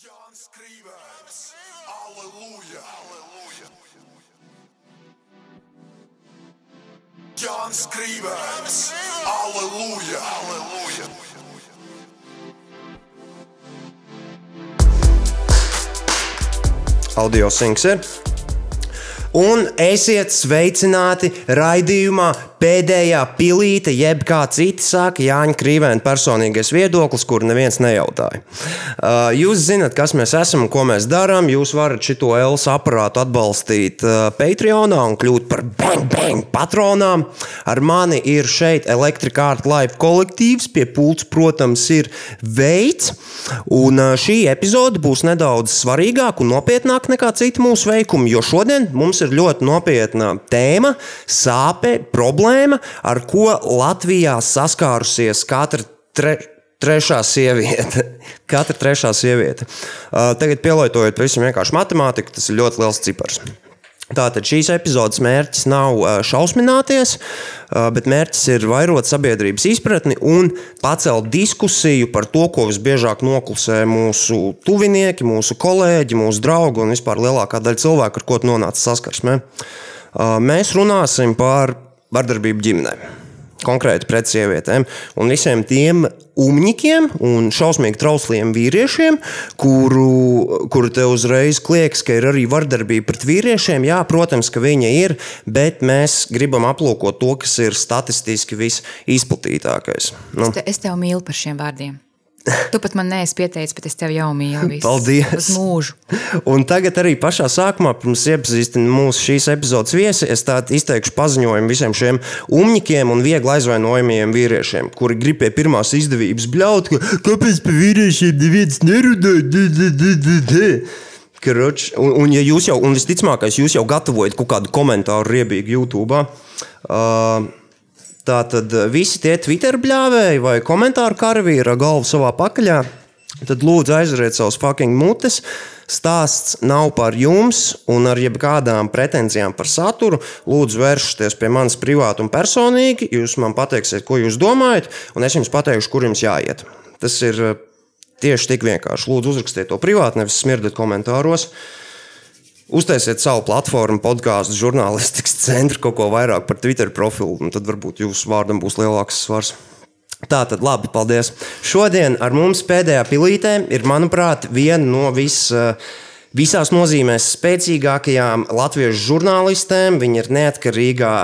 Jānis Krīvēns. Aleluja! Aleluja! Jānis Krīvēns. Aleluja! Aleluja! audio sinks ir. Un esiet sveicināti raidījumā pēdējā pilīte, jeb kā citi saka, Jāņa Krīvēna personīgais viedoklis, kur neviens nejautāja. Uh, jūs zināt, kas mēs esam un ko mēs darām. Jūs varat šo ELS aparātu atbalstīt uh, Patreonā un kļūt par bang, bang patronām. Ar mani ir šeit Electric Life kolektīvs, pie pults, protams, ir veids. Un uh, šī epizode būs nedaudz svarīgāka un nopietnāka nekā citi mūsu veikumi, jo šodien mums ir ļoti nopietna tēma, sāpe, problēma problēma, ar ko Latvijā saskārusies katra tre, trešā sieviete. Katra trešā sieviete. Uh, tagad pielietojot pavisam vienkārši matemātiku, tas ir ļoti liels cipars. Tātad šīs epizodes mērķis nav uh, šausmināties, uh, bet mērķis ir vairot sabiedrības izpratni un pacelt diskusiju par to, ko visbiežāk noklusē mūsu tuvinieki, mūsu kolēģi, mūsu draugi un vispār lielākā daļa cilvēku, ar ko nonāca saskarsmē. Mēs runāsim par vardarbību ģimenē. Konkrēti pret sievietēm un visiem tiem umņikiem un šausmīgi trausliem vīriešiem, kuru, kuru te uzreiz liekas, ka ir arī vardarbība pret vīriešiem. Jā, protams, ka viņa ir, bet mēs gribam aplūkot to, kas ir statistiski visizplatītākais. Nu. Es, te, es tev mīlu par šiem vārdiem. Tu pat man neesi pieteicis, bet es tevi jau mīlu. Paldies! Uz mūžu. Un tagad arī pašā sākumā, pirms iepazīstināt mūsu šīs epizodes viesi, es izteikšu paziņojumu visiem šiem umņikiem un viegli aizvainojamiem vīriešiem, kuri grib pie pirmās izdevības bļaut, ka kāpēc par vīriešiem neviens nerunā. Karoč, un, un, ja jūs jau, un visticamākais, jūs jau gatavojat kaut kādu komentāru riebīgu YouTube. Uh, Tātad eh, visi tie Twitter bļāvēji vai komentāru karavīri ar galvu savā pakaļā, tad lūdzu aizveriet savus fucking mutes. Stāsts nav par jums, un ar jebkādām pretenzijām par saturu. Lūdzu, vēršieties pie manis privāti un personīgi. Jūs man pateiksiet, ko jūs domājat, un es jums pateikšu, kur jums jāiet. Tas ir eh, tieši tik vienkārši. Lūdzu, uzrakstiet to privāti, nevis smirdiet komentāros. Uh, Uztaisiet savu platformu, podkāstu, žurnālistikas centru, kaut ko vairāk par Twitter profilu, un tad varbūt jūsu vārdam būs lielāks svars. Tā tad labi, paldies. Šodien ar mums pēdējā pilītē ir, manuprāt, viena no visām visās nozīmēs spēcīgākajām latviešu žurnālistēm. Viņa ir neatkarīgā,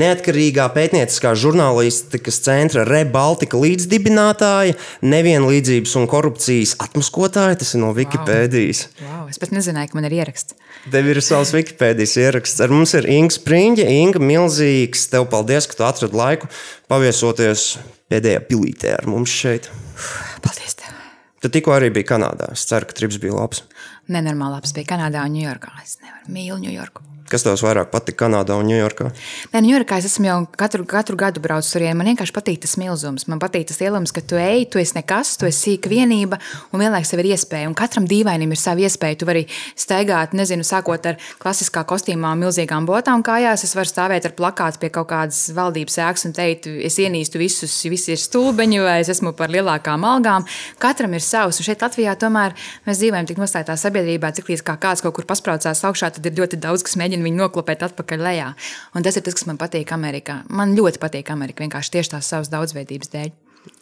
neatkarīgā pētnieciskā žurnālistikas centra Rebaltika līdzdibinātāja, nevienlīdzības un korupcijas atmaskotāja. Tas ir no Wikipēdijas. Wow. Wow, es pat nezināju, ka man ir ieraksts. Tev ir savs Wikipēdijas ieraksts. Ar mums ir Inga Spriņģa. Inga, milzīgs. Tev paldies, ka tu atradi laiku paviesoties pēdējā pilītē ar mums šeit. Paldies! Tev. Tu tikko arī biji Kanādā. Es ceru, ka trips bija labs nenormāli labs bija Kanādā un Ņujorkā. Es nevaru mīlu Ņujorku. Kas tev vairāk patīk Kanādā un Ņujorkā? Nē, Ņujorkā es esmu jau katru, katru gadu braucis tur. Man vienkārši patīk tas milzums. Man patīk tas lielums, ka tu ej, tu esi nekas, tu esi sīka vienība un vienlaikus tev ir iespēja. Un katram dīvainim ir sava iespēja. Tu vari staigāt, nezinu, sākot ar klasiskā kostīmā, milzīgām botām kājās. Es varu stāvēt ar plakātu pie kaut kādas valdības ēkas un teikt, es ienīstu visus, visi ir stulbeņi vai es esmu par lielākām algām. Katram ir savs. Un šeit Latvijā tomēr mēs dzīvojam tik nostājā sabiedrībā, cik līdz kā kāds kaut kur pasprācās augšā, tad ir ļoti daudz, kas mēģina mēģina viņu noklopēt atpakaļ lejā. Un tas ir tas, kas man patīk Amerikā. Man ļoti patīk Amerika vienkārši tieši tās savas daudzveidības dēļ.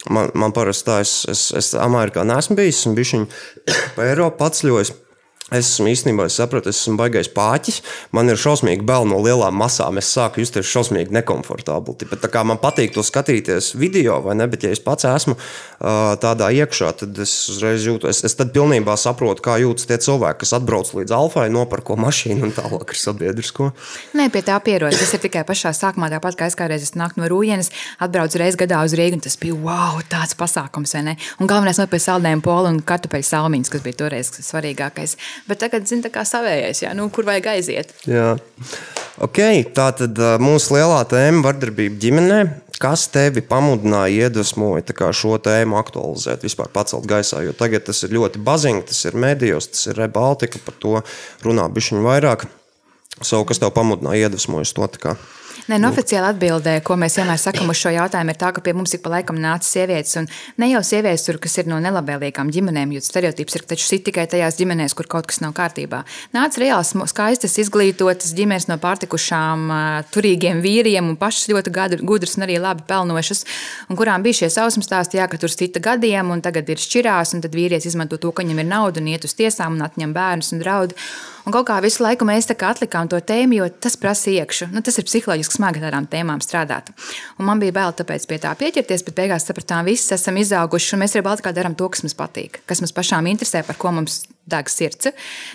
Man, man parasti tā, es, es, es Amerikā neesmu bijis, esmu bijis pa Eiropu pats ļoti. Es esmu īstenībā es sapratu, es esmu baigais pāķis. Man ir šausmīgi bail no lielām masām. Es sāku justies šausmīgi nekomfortabli. Tāpēc tā man patīk to skatīties video, vai ne? Bet, ja es pats esmu uh, tādā iekšā, tad es uzreiz jūtu, es, es tad pilnībā saprotu, kā jūtas tie cilvēki, kas atbrauc līdz Alfai, nopērko mašīnu un tālāk ar sabiedrisko. Nē, pie tā pierod. Tas ir tikai pašā sākumā, tāpat kā es kādreiz nāku no Rūjienes, atbraucu reizes gadā uz Rīgu, un tas bija wow, tāds pasākums, vai ne? Un galvenais no pie saldējuma pola un kartupeļu salmiņas, kas bija toreiz svarīgākais. Bet tagad zina, kā savējais, jā, nu, kur vajag aiziet. Jā. Okay, tā tad mūsu lielā tēma - vardarbība ģimenē. Kas tevi pamudināja, iedvesmoja šo tēmu aktualizēt, vispār pacelt gaisā? Jo tagad tas ir ļoti baziņš, tas ir medijos, tas ir Rebaltika, par to runā bišķiņu vairāk. Savu, kas tev pamudināja, iedvesmojas to? Nē, no oficiāla atbildē, ko mēs vienmēr sakām uz šo jautājumu, ir tā, ka pie mums ik pa laikam nāca sievietes. Un ne jau sievietes, tur, kas ir no nelabvēlīgām ģimenēm, jo stereotips ir taču sit tikai tajās ģimenēs, kur kaut kas nav kārtībā. Nāca reāls, skaistas, izglītotas ģimenes no pārtikušām, turīgiem vīriem un pašas ļoti gudras un arī labi pelnošas, un kurām bija šie sausmas stāsti, jā, ka tur cita gadiem, un tagad ir šķirās, un tad vīrietis izmanto to, ka viņam ir nauda un iet uz tiesām un atņem bērnus un draud. Un kaut kā visu laiku mēs atlikām to tēmu, jo tas prasa iekšā. Nu, tas ir psiholoģiski smagi tādām tēmām strādāt. Un man bija bail tāpēc pie tā pieķerties, bet beigās sapratām, visi esam izauguši un mēs arī Baltkā darām to, kas mums patīk, kas mums pašām interesē, par ko mums deg sirds.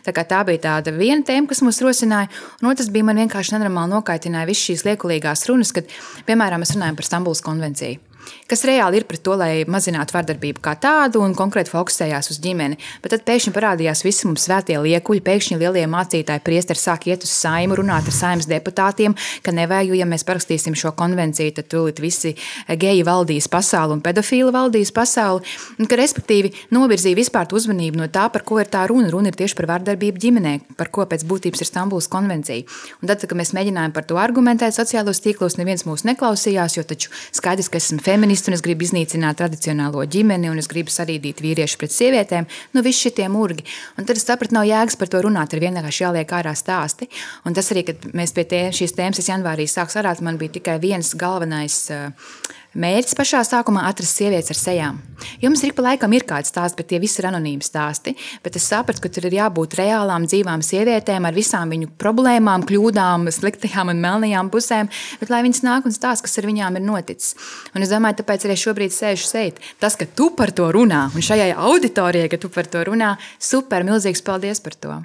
Tā, tā bija tāda viena tēma, kas mūs rosināja, un otrs bija man vienkārši nenormāli nokaitināja visas šīs liekulīgās runas, kad, piemēram, mēs runājam par Stambulas konvenciju kas reāli ir pret to, lai mazinātu vardarbību kā tādu un konkrēti fokusējās uz ģimeni. Bet tad pēkšņi parādījās visi mums svētie liekuļi, pēkšņi lielie mācītāji priesteri sāk iet uz saimu, runāt ar saimnes deputātiem, ka nevajag, jo ja mēs parakstīsim šo konvenciju, tad tūlīt visi geji valdīs pasauli un pedofīli valdīs pasauli. Un, ka, respektīvi, novirzīja vispār uzmanību no tā, par ko ir tā runa. Runa ir tieši par vardarbību ģimenē, par ko pēc būtības ir Stambulas konvencija. Un tad, kad mēs mēģinājām par to argumentēt sociālos tīklos, neviens mūs neklausījās, jo taču skaidrs, ka esmu feminists un es gribu iznīcināt tradicionālo ģimeni, un es gribu sarīdīt vīriešu pret sievietēm. Nu, visi šie murgi. Un tad es sapratu, nav jēgas par to runāt, ir vienkārši jāliek ārā stāsti. Un tas arī, kad mēs pie tie, šīs tēmas janvārī sākām sarāt, man bija tikai viens galvenais. Uh, Mērķis pašā sākumā atrast sievietes ar sejām. Jums ir pa laikam ir kāds stāsts, bet tie visi ir anonīmi stāsti. Bet es sapratu, ka tur ir jābūt reālām, dzīvām sievietēm ar visām viņu problēmām, kļūdām, sliktajām un melnajām pusēm, bet lai viņas nāk un stāsta, kas ar viņām ir noticis. Un es domāju, tāpēc arī šobrīd sēžu šeit. Tas, ka tu par to runā, un šajā auditorijā, ka tu par to runā, super, milzīgs paldies par to.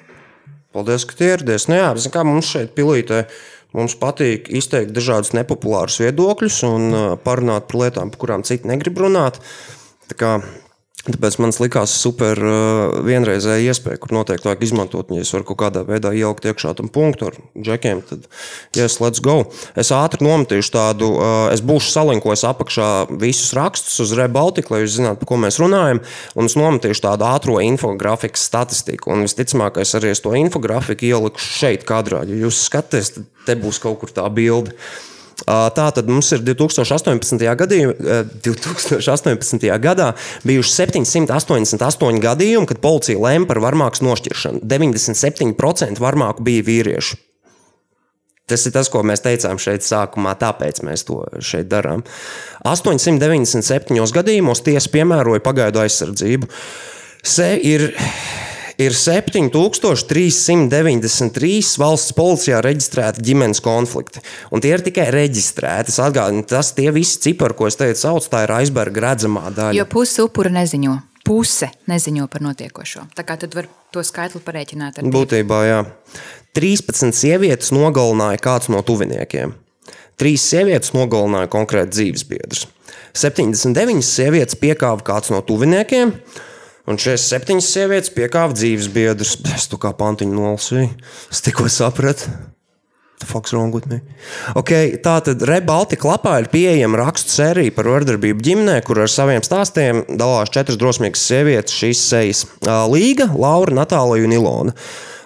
Paldies, ka ieradies. Nu, jā, kā mums šeit pilītē Mums patīk izteikt dažādus nepopulārus viedokļus un uh, parunāt par lietām, par kurām citi negrib runāt. Tā kā Tāpēc man likās super uh, vienreizēja iespēja, kur noteikti vajag izmantot. Ja es varu kaut kādā veidā ielikt iekšā tam punktu ar džekiem, tad yes, let's go. Es ātri nometīšu tādu, uh, es būšu salinkojis apakšā visus rakstus uz Rebaltiku, lai jūs zinātu, par ko mēs runājam. Un es nometīšu tādu ātrā infografikas statistiku. Un visticamāk, es arī to infografiku ieliku šeit kadrā. Ja jūs skatāties, tad te būs kaut kur tā bilde. Tā tad mums ir 2018. Gadī, 2018. gadā bijuši 788 gadījumi, kad policija lēma par varmāku nošķiršanu. 97% varmāku bija vīrieši. Tas ir tas, ko mēs teicām šeit sākumā, tāpēc mēs to šeit darām. 897 gadījumos tiesa piemēroja pagaidu aizsardzību. Se ir ir 7393 valsts policijā reģistrēti ģimenes konflikti. Un tie ir tikai reģistrēti. Es atgādinu, tas tie visi cipari, ko es teicu, sauc, tā ir aizberga redzamā daļa. Jo puse upura neziņo. Puse neziņo par notiekošo. Tā kā tad var to skaitli parēķināt. Būtībā, jā. 13 sievietes nogalināja kāds no tuviniekiem. Trīs sievietes nogalināja konkrēti dzīvesbiedrus. 79 sievietes piekāva kāds no tuviniekiem, Un šīs septiņas sievietes piekāva dzīves biedrus. Es tu kā pantiņu nolasīju. Es tikko sapratu. Okay, tā tad Rebaltika lapā ir pieejama rakstu sērija par vardarbību ģimenē, kur ar saviem stāstiem dalās četras drosmīgas sievietes šīs sejas - Līga, Laura, Natālija un Ilona.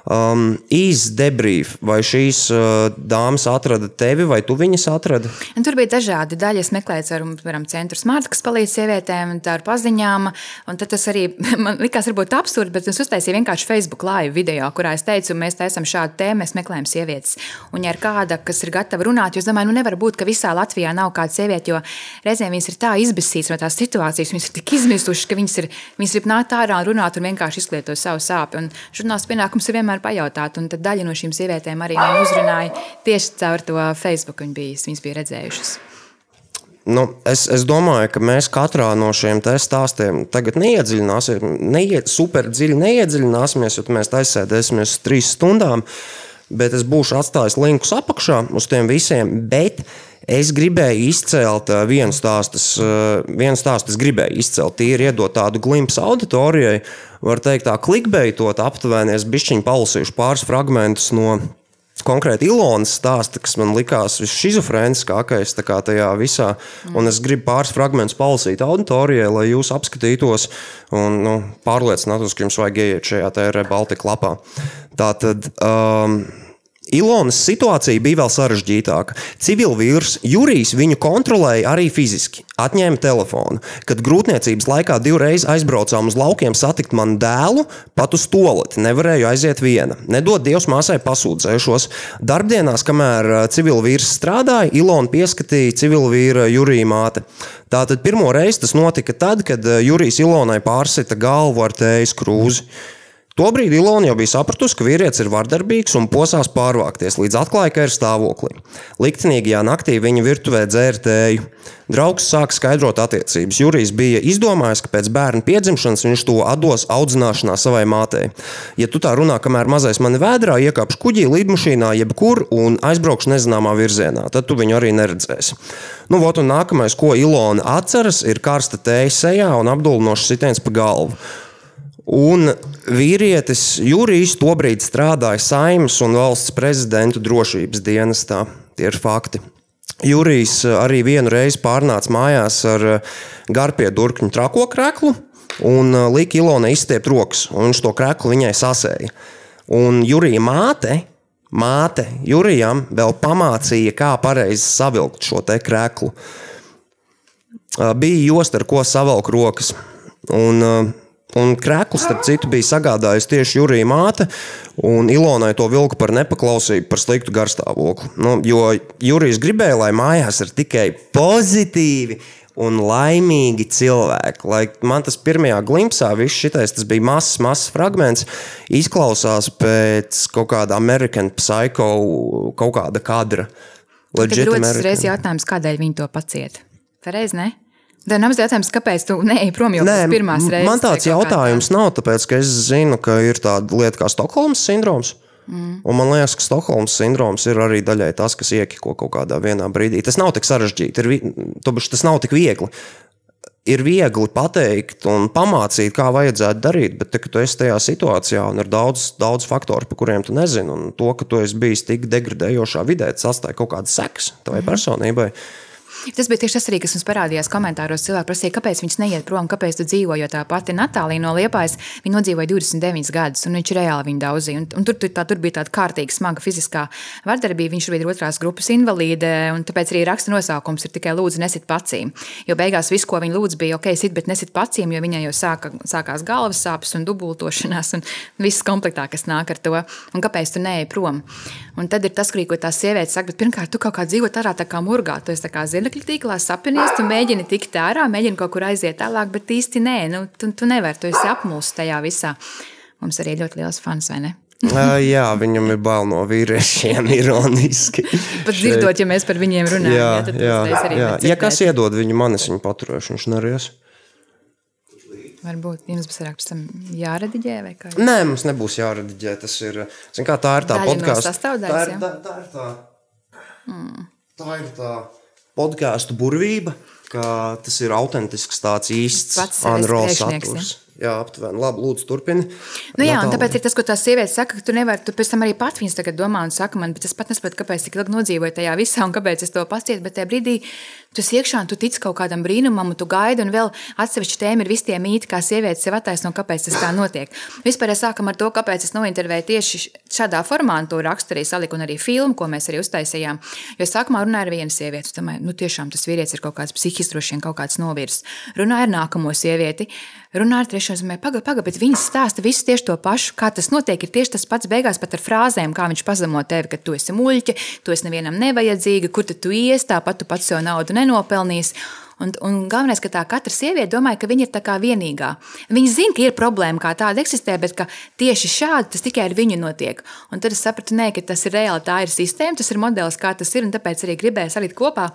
Um, Īsts debrief, vai šīs uh, dāmas atrada tevi, vai tu viņas atradi? Un tur bija dažādi daļi. Es meklēju, ar, piemēram, centru smārts, kas palīdz sievietēm, tā ar paziņām. Un tad tas arī man likās varbūt absurdi, bet es uztaisīju vienkārši Facebook live video, kurā es teicu, mēs taisam šādu tēmu, mēs meklējam sievietes. Un ja ir kāda, kas ir gatava runāt, jo es domāju, nu nevar būt, ka visā Latvijā nav kāda sieviete, jo reizēm viņas ir tā izbisītas no tās situācijas, viņas ir tik izmisušas, ka viņas ir, viņas grib nākt ārā un runāt un vienkārši izklietot savu sāpju. Un žurnāls pienākums ir vienmēr vienmēr pajautāt. Un tad daļa no šīm sievietēm arī man uzrunāja tieši caur to Facebook. Viņas bija, viņas bija redzējušas. Nu, es, es domāju, ka mēs katrā no šiem stāstiem tagad neiedziļināsimies, neie, super dziļi neiedziļināsimies, jo mēs aizsēdēsimies trīs stundām. Bet es būšu atstājis linkus apakšā uz tiem visiem. Bet es gribēju izcelt vienu stāstu, vienu stāstu es gribēju izcelt, tīri iedot tādu glimpsu auditorijai, var teikt, tā klikbeitot aptuveni. Es bišķiņu palasīšu pāris fragmentus no konkrēti Ilonas stāsta, kas man likās visšizofrēniskākais tajā visā. Un es gribu pāris fragmentus palasīt auditorijai, lai jūs apskatītos un nu, pārliecinātos, ka jums vajag ieiet šajā tērē Baltika lapā. Tā tad. Um, Ilonas situācija bija vēl sarežģītāka. Civilvīrs Jurijs viņu kontrolēja arī fiziski. Atņēma telefonu. Kad grūtniecības laikā divreiz aizbraucām uz laukiem satikt manu dēlu, pat uz toleti nevarēju aiziet viena. Nedod Dievs māsai pasūdzējušos. Darbdienās, kamēr uh, civilvīrs strādāja, Ilona pieskatīja civilvīra Jurija māte. Tātad pirmo reizi tas notika tad, kad uh, Jurijs Ilonai pārsita galvu ar tējas krūzi. Tobrīd Ilona jau bija sapratusi, ka vīrietis ir vardarbīgs un posās pārvākties, līdz atklāja, ka ir stāvoklī. Liktenīgajā naktī viņa virtuvē dzēra tēju. Draugs sāka skaidrot attiecības. Jurijs bija izdomājis, ka pēc bērna piedzimšanas viņš to atdos audzināšanā savai mātei. Ja tu tā runā, kamēr mazais mani vēdrā, iekāpšu kuģī, lidmašīnā, jebkur un aizbraukšu nezināmā virzienā, tad tu viņu arī neredzēsi. Nu, vot, un nākamais, ko Ilona atceras, ir karsta tēja sejā un apdulinošs sitiens pa galvu. Un vīrietis Jurijs tobrīd strādāja Saimnes un valsts prezidentu drošības dienestā. Tie ir fakti. Jurijs arī vienu reizi pārnāca mājās ar garpiedurkņu trako kreklu un lika Ilonai izstiept rokas, un viņš to kreklu viņai sasēja. Un Jurija māte, māte Jurijam vēl pamācīja, kā pareizi savilkt šo te kreklu. Bija josta, ar ko savalk rokas. Un, Un krēklis, starp citu, bija sagādājis tieši Jurija māte, un Ilonai to vilka par nepaklausību, par sliktu garstāvokli. Nu, jo Jurijs gribēja, lai mājās ir tikai pozitīvi un laimīgi cilvēki. Lai man tas pirmajā glimpsā, viss šitais, tas bija mazs, mazs fragments, izklausās pēc kaut kāda American Psycho, kaut kāda kadra. Tad rodas uzreiz jautājums, kādēļ viņi to pacieta? Pareizi, ne? Nav jautājums, kāpēc tu neej prom jau pēc pirmās reizes? Man tāds jautājums kā... nav, tāpēc ka es zinu, ka ir tāda lieta kā Stokholmas sindroms. Mm. Un man liekas, ka Stokholmas sindroms ir arī daļai tas, kas iekiko kaut kādā brīdī. Tas nav tik sarežģīti, ir, tas nav tik viegli. Ir viegli pateikt un pamācīt, kā vajadzētu darīt, bet, te, tu esi tajā situācijā un ir daudz, daudz faktoru, par kuriem tu nezini, un to, ka tu esi bijis tik degradējošā vidē, tas atstāja kaut kādas sekas tavai mm. personībai. Tas bija tieši tas arī, kas mums parādījās komentāros. Cilvēki prasīja, kāpēc viņš neiet prom, kāpēc tu dzīvo. Jo tā pati Natālija no Liepājas, viņa nodzīvoja 29 gadus, un viņš reāli viņu daudzīja. Un, un tur, tā, tur bija tāda kārtīga, smaga fiziskā vardarbība. Viņš bija otrās grupas invalīde, un tāpēc arī raksta nosaukums ir tikai lūdzu nesit pacīm. Jo beigās viss, ko viņa lūdza, bija ok, sit, bet nesit pacīm, jo viņai jau sāka, sākās galvas sāpes un dubultošanās un viss komplektā, kas nāk ar to. Un kāpēc tu neej prom? Un tad ir tas, ko tās sievietes saka, bet pirmkārt, tu kaut kā dzīvo tādā tā kā murgā, tu esi tā kā zina tīmekļa tīklā sapinies, tu mēģini tikt ārā, mēģini kaut kur aiziet tālāk, bet īsti nē, nu, tu, tu nevari, tu esi apmulsis tajā visā. Mums arī ļoti liels fans, vai ne? uh, jā, viņam ir bail no vīriešiem, ironiski. Pat dzirdot, ja mēs par viņiem runājam, jā, jā, tad jā, arī jā. Ja kas iedod viņu manis, viņu paturēšu, viņš neries. Varbūt jums būs arī pēc tam jārediģē, vai kā? Nē, mums nebūs jārediģē. Tas ir, zin, kā, tā ir tā podkāstu. No tā ir tā, tā, ir tā, mm. tā ir tā podkāstu burvība, ka tas ir autentisks, tāds īsts Anrols saturs. Ja? Jā, aptuveni. Labi, lūdzu, turpini. Nu, jā, un tāpēc ir tas, ko tās sievietes saka, ka tu nevari, tu pēc tam arī pat viņas tagad domā un saka man, bet es pat nesaprotu, kāpēc tik ilgi nodzīvoju tajā visā un kāpēc es to pacietu, bet tajā brīdī tu iekšā un tu tici kaut kādam brīnumam, un tu gaidi, un vēl atsevišķi tēma ir visi tie mīti, kā sievietes sev attaisno, kāpēc tas tā notiek. Vispār es sākam ar to, kāpēc es nointervēju tieši šādā formā, un to rakstu arī saliku, un arī filmu, ko mēs arī uztaisījām. Jo sākumā runāju ar vienu sievieti, domāju, nu tiešām tas vīrietis ir kaut kāds psihiski, droši vien kaut kāds novirs. Runāju ar nākamo sievieti, runāju ar trešo, domāju, pagaidi, pagaidi bet viņas stāsta visu tieši to pašu, kā tas notiek. Ir tieši tas pats beigās pat ar frāzēm, kā viņš pazemo tevi, ka tu esi muļķi, tu esi nevienam nevajadzīga, kur tu ies, tāpat tu pats sev naudu nenopelnīsi. Un, un galvenais, ka tā katra sieviete domā, ka viņa ir tā kā vienīgā. Viņa zina, ka ir problēma, kā tāda eksistē, bet tieši šādi tas tikai ar viņu notiek. Un tad es sapratu, nē, ka tas ir reāli, tā ir sistēma, tas ir modelis, kā tas ir. Tāpēc arī gribēju salikt kopā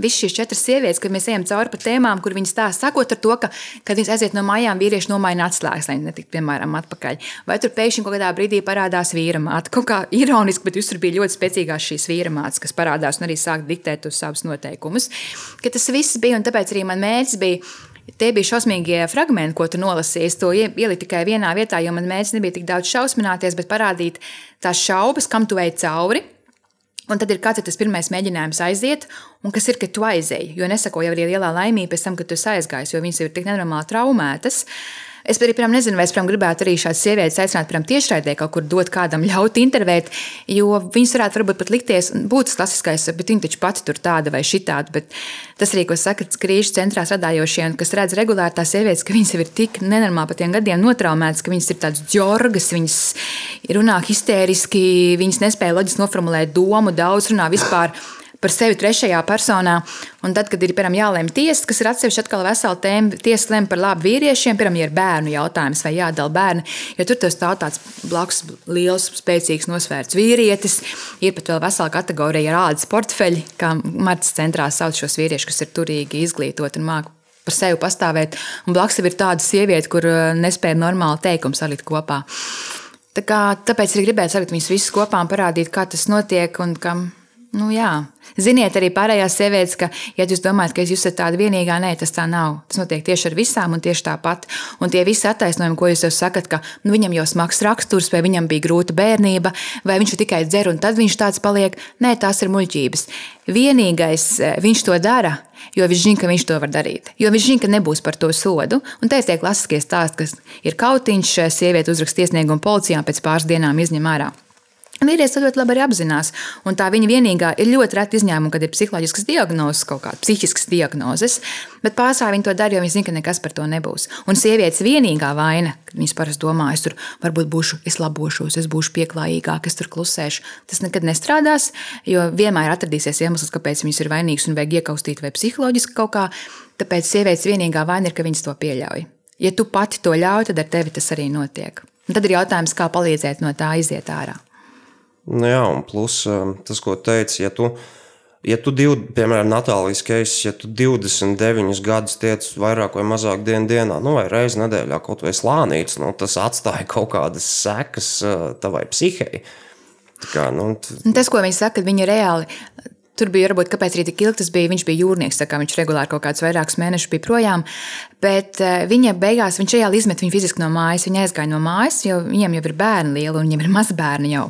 visas šīs četras sievietes, kad mēs ejam cauri pa tēmām, kur viņas stāsta, sakot ar to, ka, kad viņas aiziet no mājām, vīrieši nomaina atslēgas, lai netiktu, piemēram, atpakaļ. Vai tur pēkšņi kaut kādā brīdī parādās vīra māte. Kaut kā ironiski, bet tur bija ļoti spēcīgās šīs vīra mātes, kas parādās un arī sāk diktēt uz savus noteikumus. Ka tas viss bija, un tāpēc arī man mērķis bija. Tie bija šausmīgie fragmenti, ko tu nolasīji. Es to ieliku tikai vienā vietā, jo man mērķis nebija tik daudz šausmināties, bet parādīt tās šaubas, kam tu ej cauri. Un tad ir kāds ir tas pirmais mēģinājums aiziet, un kas ir, ka tu aizēji. Jo nesako jau arī lielā laimība pēc tam, kad tu aizgājies, jo viņas ir tik nenormāli traumētas. Es arī piemēram, nezinu, vai es piemēram, gribētu arī šādas sievietes aicināt piemēram, tiešraidē kaut kur dot kādam ļaut intervēt, jo viņas varētu varbūt pat likties, būt tas klasiskais, bet viņa taču pati tur tāda vai šitāda. Bet tas arī, ko saka krīžu centrā strādājošie, kas redz regulāri tās sievietes, ka viņas jau ir tik nenormāli pa tiem gadiem notraumētas, ka viņas ir tādas ģorgas, viņas runā histēriski, viņas nespēja loģiski noformulēt domu, daudz runā vispār par sevi trešajā personā. Un tad, kad ir piemēram, jālēm tiesa, kas ir atsevišķi atkal vesela tēma, tiesa lem par labu vīriešiem, piemēram, ja ir bērnu jautājums vai jādala bērni, jo tur tas stāv tāds blakus liels, spēcīgs, nosvērts vīrietis. Ir pat vēl vesela kategorija ar ādas portfeļi, kā Martas centrā sauc šos vīriešus, kas ir turīgi izglītoti un māki par sevi pastāvēt. Un blakus ir tāda sieviete, kur uh, nespēja normāli teikumu salikt kopā. Tā kā, tāpēc arī gribētu salikt viņus visus kopā un parādīt, kā tas notiek un kam Nu, jā. Ziniet, arī pārējās sievietes, ka, ja jūs domājat, ka jūs esat tāda vienīgā, nē, tas tā nav. Tas notiek tieši ar visām un tieši tāpat. Un tie visi attaisnojumi, ko jūs jau sakat, ka nu, viņam jau smags raksturs, vai viņam bija grūta bērnība, vai viņš tikai dzer un tad viņš tāds paliek, nē, tās ir muļķības. Vienīgais eh, viņš to dara, jo viņš zina, ka viņš to var darīt. Jo viņš zina, ka nebūs par to sodu. Un te ir tie klasiskie stāsti, kas ir kautiņš, sieviete uzraksta iesniegumu policijām, pēc pāris dienām izņem ārā. Vīrietis ļoti labi arī apzinās. Un tā viņa vienīgā ir ļoti reta izņēmuma, kad ir psiholoģiskas diagnozes, kaut kādas psihiskas diagnozes. Bet pārsvarā viņi to dara, jo viņi zina, ka nekas par to nebūs. Un sievietes vienīgā vaina, kad viņas parasti domā, es tur varbūt būšu, es labošos, es būšu pieklājīgāk, es tur klusēšu. Tas nekad nestrādās, jo vienmēr atradīsies iemesls, kāpēc viņas ir vainīgas un vajag iekaustīt vai psiholoģiski kaut kā. Tāpēc sievietes vienīgā vaina ir, ka viņas to pieļauj. Ja tu pati to ļauj, tad ar tevi tas arī notiek. Un tad ir jautājums, kā palīdzēt no tā iziet ārā. Nu, jā, un plus um, tas, ko teici, ja tu, ja tu div, piemēram, Natālijas keisas, ja tu 29 gadus tiec vairāk vai mazāk dienu dienā, nu, vai reizi nedēļā kaut vai slānīts, nu, tas atstāja kaut kādas sekas uh, tavai psihei. Tā kā, nu. Tas, ko viņi saka, viņi reāli Tur bija varbūt kāpēc arī tik ilgi tas bija. Viņš bija jūrnieks, tā kā viņš regulāri kaut kādus vairākus mēnešus bija projām. Bet uh, viņa beigās, viņš reāli izmet viņu fiziski no mājas. Viņa aizgāja no mājas, jo viņiem jau ir bērni lieli un viņiem ir mazbērni jau.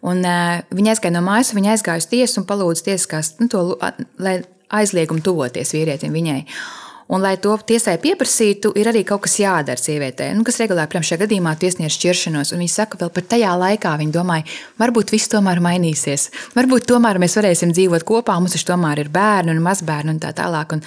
Un, uh, viņa aizgāja no mājas, viņa aizgāja uz tiesu un palūdza tiesiskās, nu, to, lai aizliegumu tuvoties vīrietim viņai. Un, lai to tiesai pieprasītu, ir arī kaut kas jādara sievietē, nu, kas regulāri, piemēram, šajā gadījumā tiesniedz šķiršanos. Viņa saka, vēl par tajā laikā viņa domāja, varbūt viss tomēr mainīsies. Varbūt tomēr mēs varēsim dzīvot kopā, mums taču tomēr ir bērni un mazbērni un tā tālāk. Un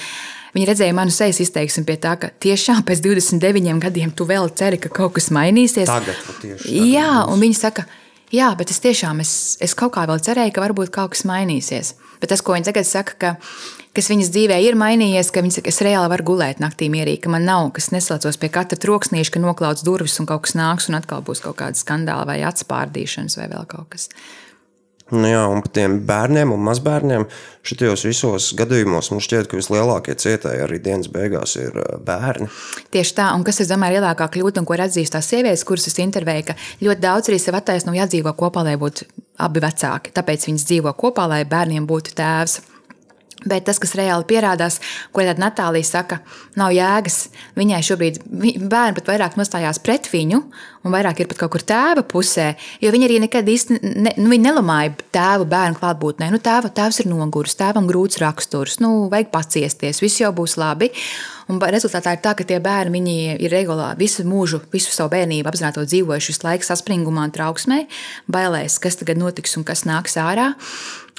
Viņa redzēja manu sejas izteiksmi pie tā, ka tiešām pēc 29 gadiem tu vēl ceri, ka kaut kas mainīsies. Tagad, tieši tagad Jā, un viņa saka, Jā, bet es tiešām es, es kaut kā vēl cerēju, ka varbūt kaut kas mainīsies. Bet tas, ko viņi tagad saka, ka, kas viņas dzīvē ir mainījies, ka viņas, es reāli varu gulēt naktī mierīgi, ka man nav, kas neslēdzos pie katra troksnīša, ka noklauts durvis un kaut kas nāks un atkal būs kaut kāda skandāla vai atspārdīšanas vai vēl kaut kas. Nu jā, un par tiem bērniem un mazbērniem šajos visos gadījumos man šķiet, ka vislielākie cietēji arī dienas beigās ir bērni. Tieši tā, un kas ir domāju, lielākā kļūda, un ko atzīst tās sievietes, kuras es intervēju, ka ļoti daudz arī sev attaisno jādzīvo kopā, lai būtu abi vecāki. Tāpēc viņas dzīvo kopā, lai bērniem būtu tēvs. Bet tas, kas reāli pierādās, ko tad Natālija saka, nav jēgas. Viņai šobrīd bērni pat vairāk nostājās pret viņu, un vairāk ir pat kaut kur tēva pusē. Jo viņi arī nekad īsti ne, nu, nelamāja tēvu bērnu klātbūtnē. Nu, tēva, tēvs ir noguris, tēvam grūts raksturs, nu, vajag paciesties, viss jau būs labi. Un rezultātā ir tā, ka tie bērni ir regulāri visu mūžu, visu savu bērnību apzināti dzīvojuši visu laiku saspringumā trauksmē, bailēs, kas tagad notiks un kas nāks ārā.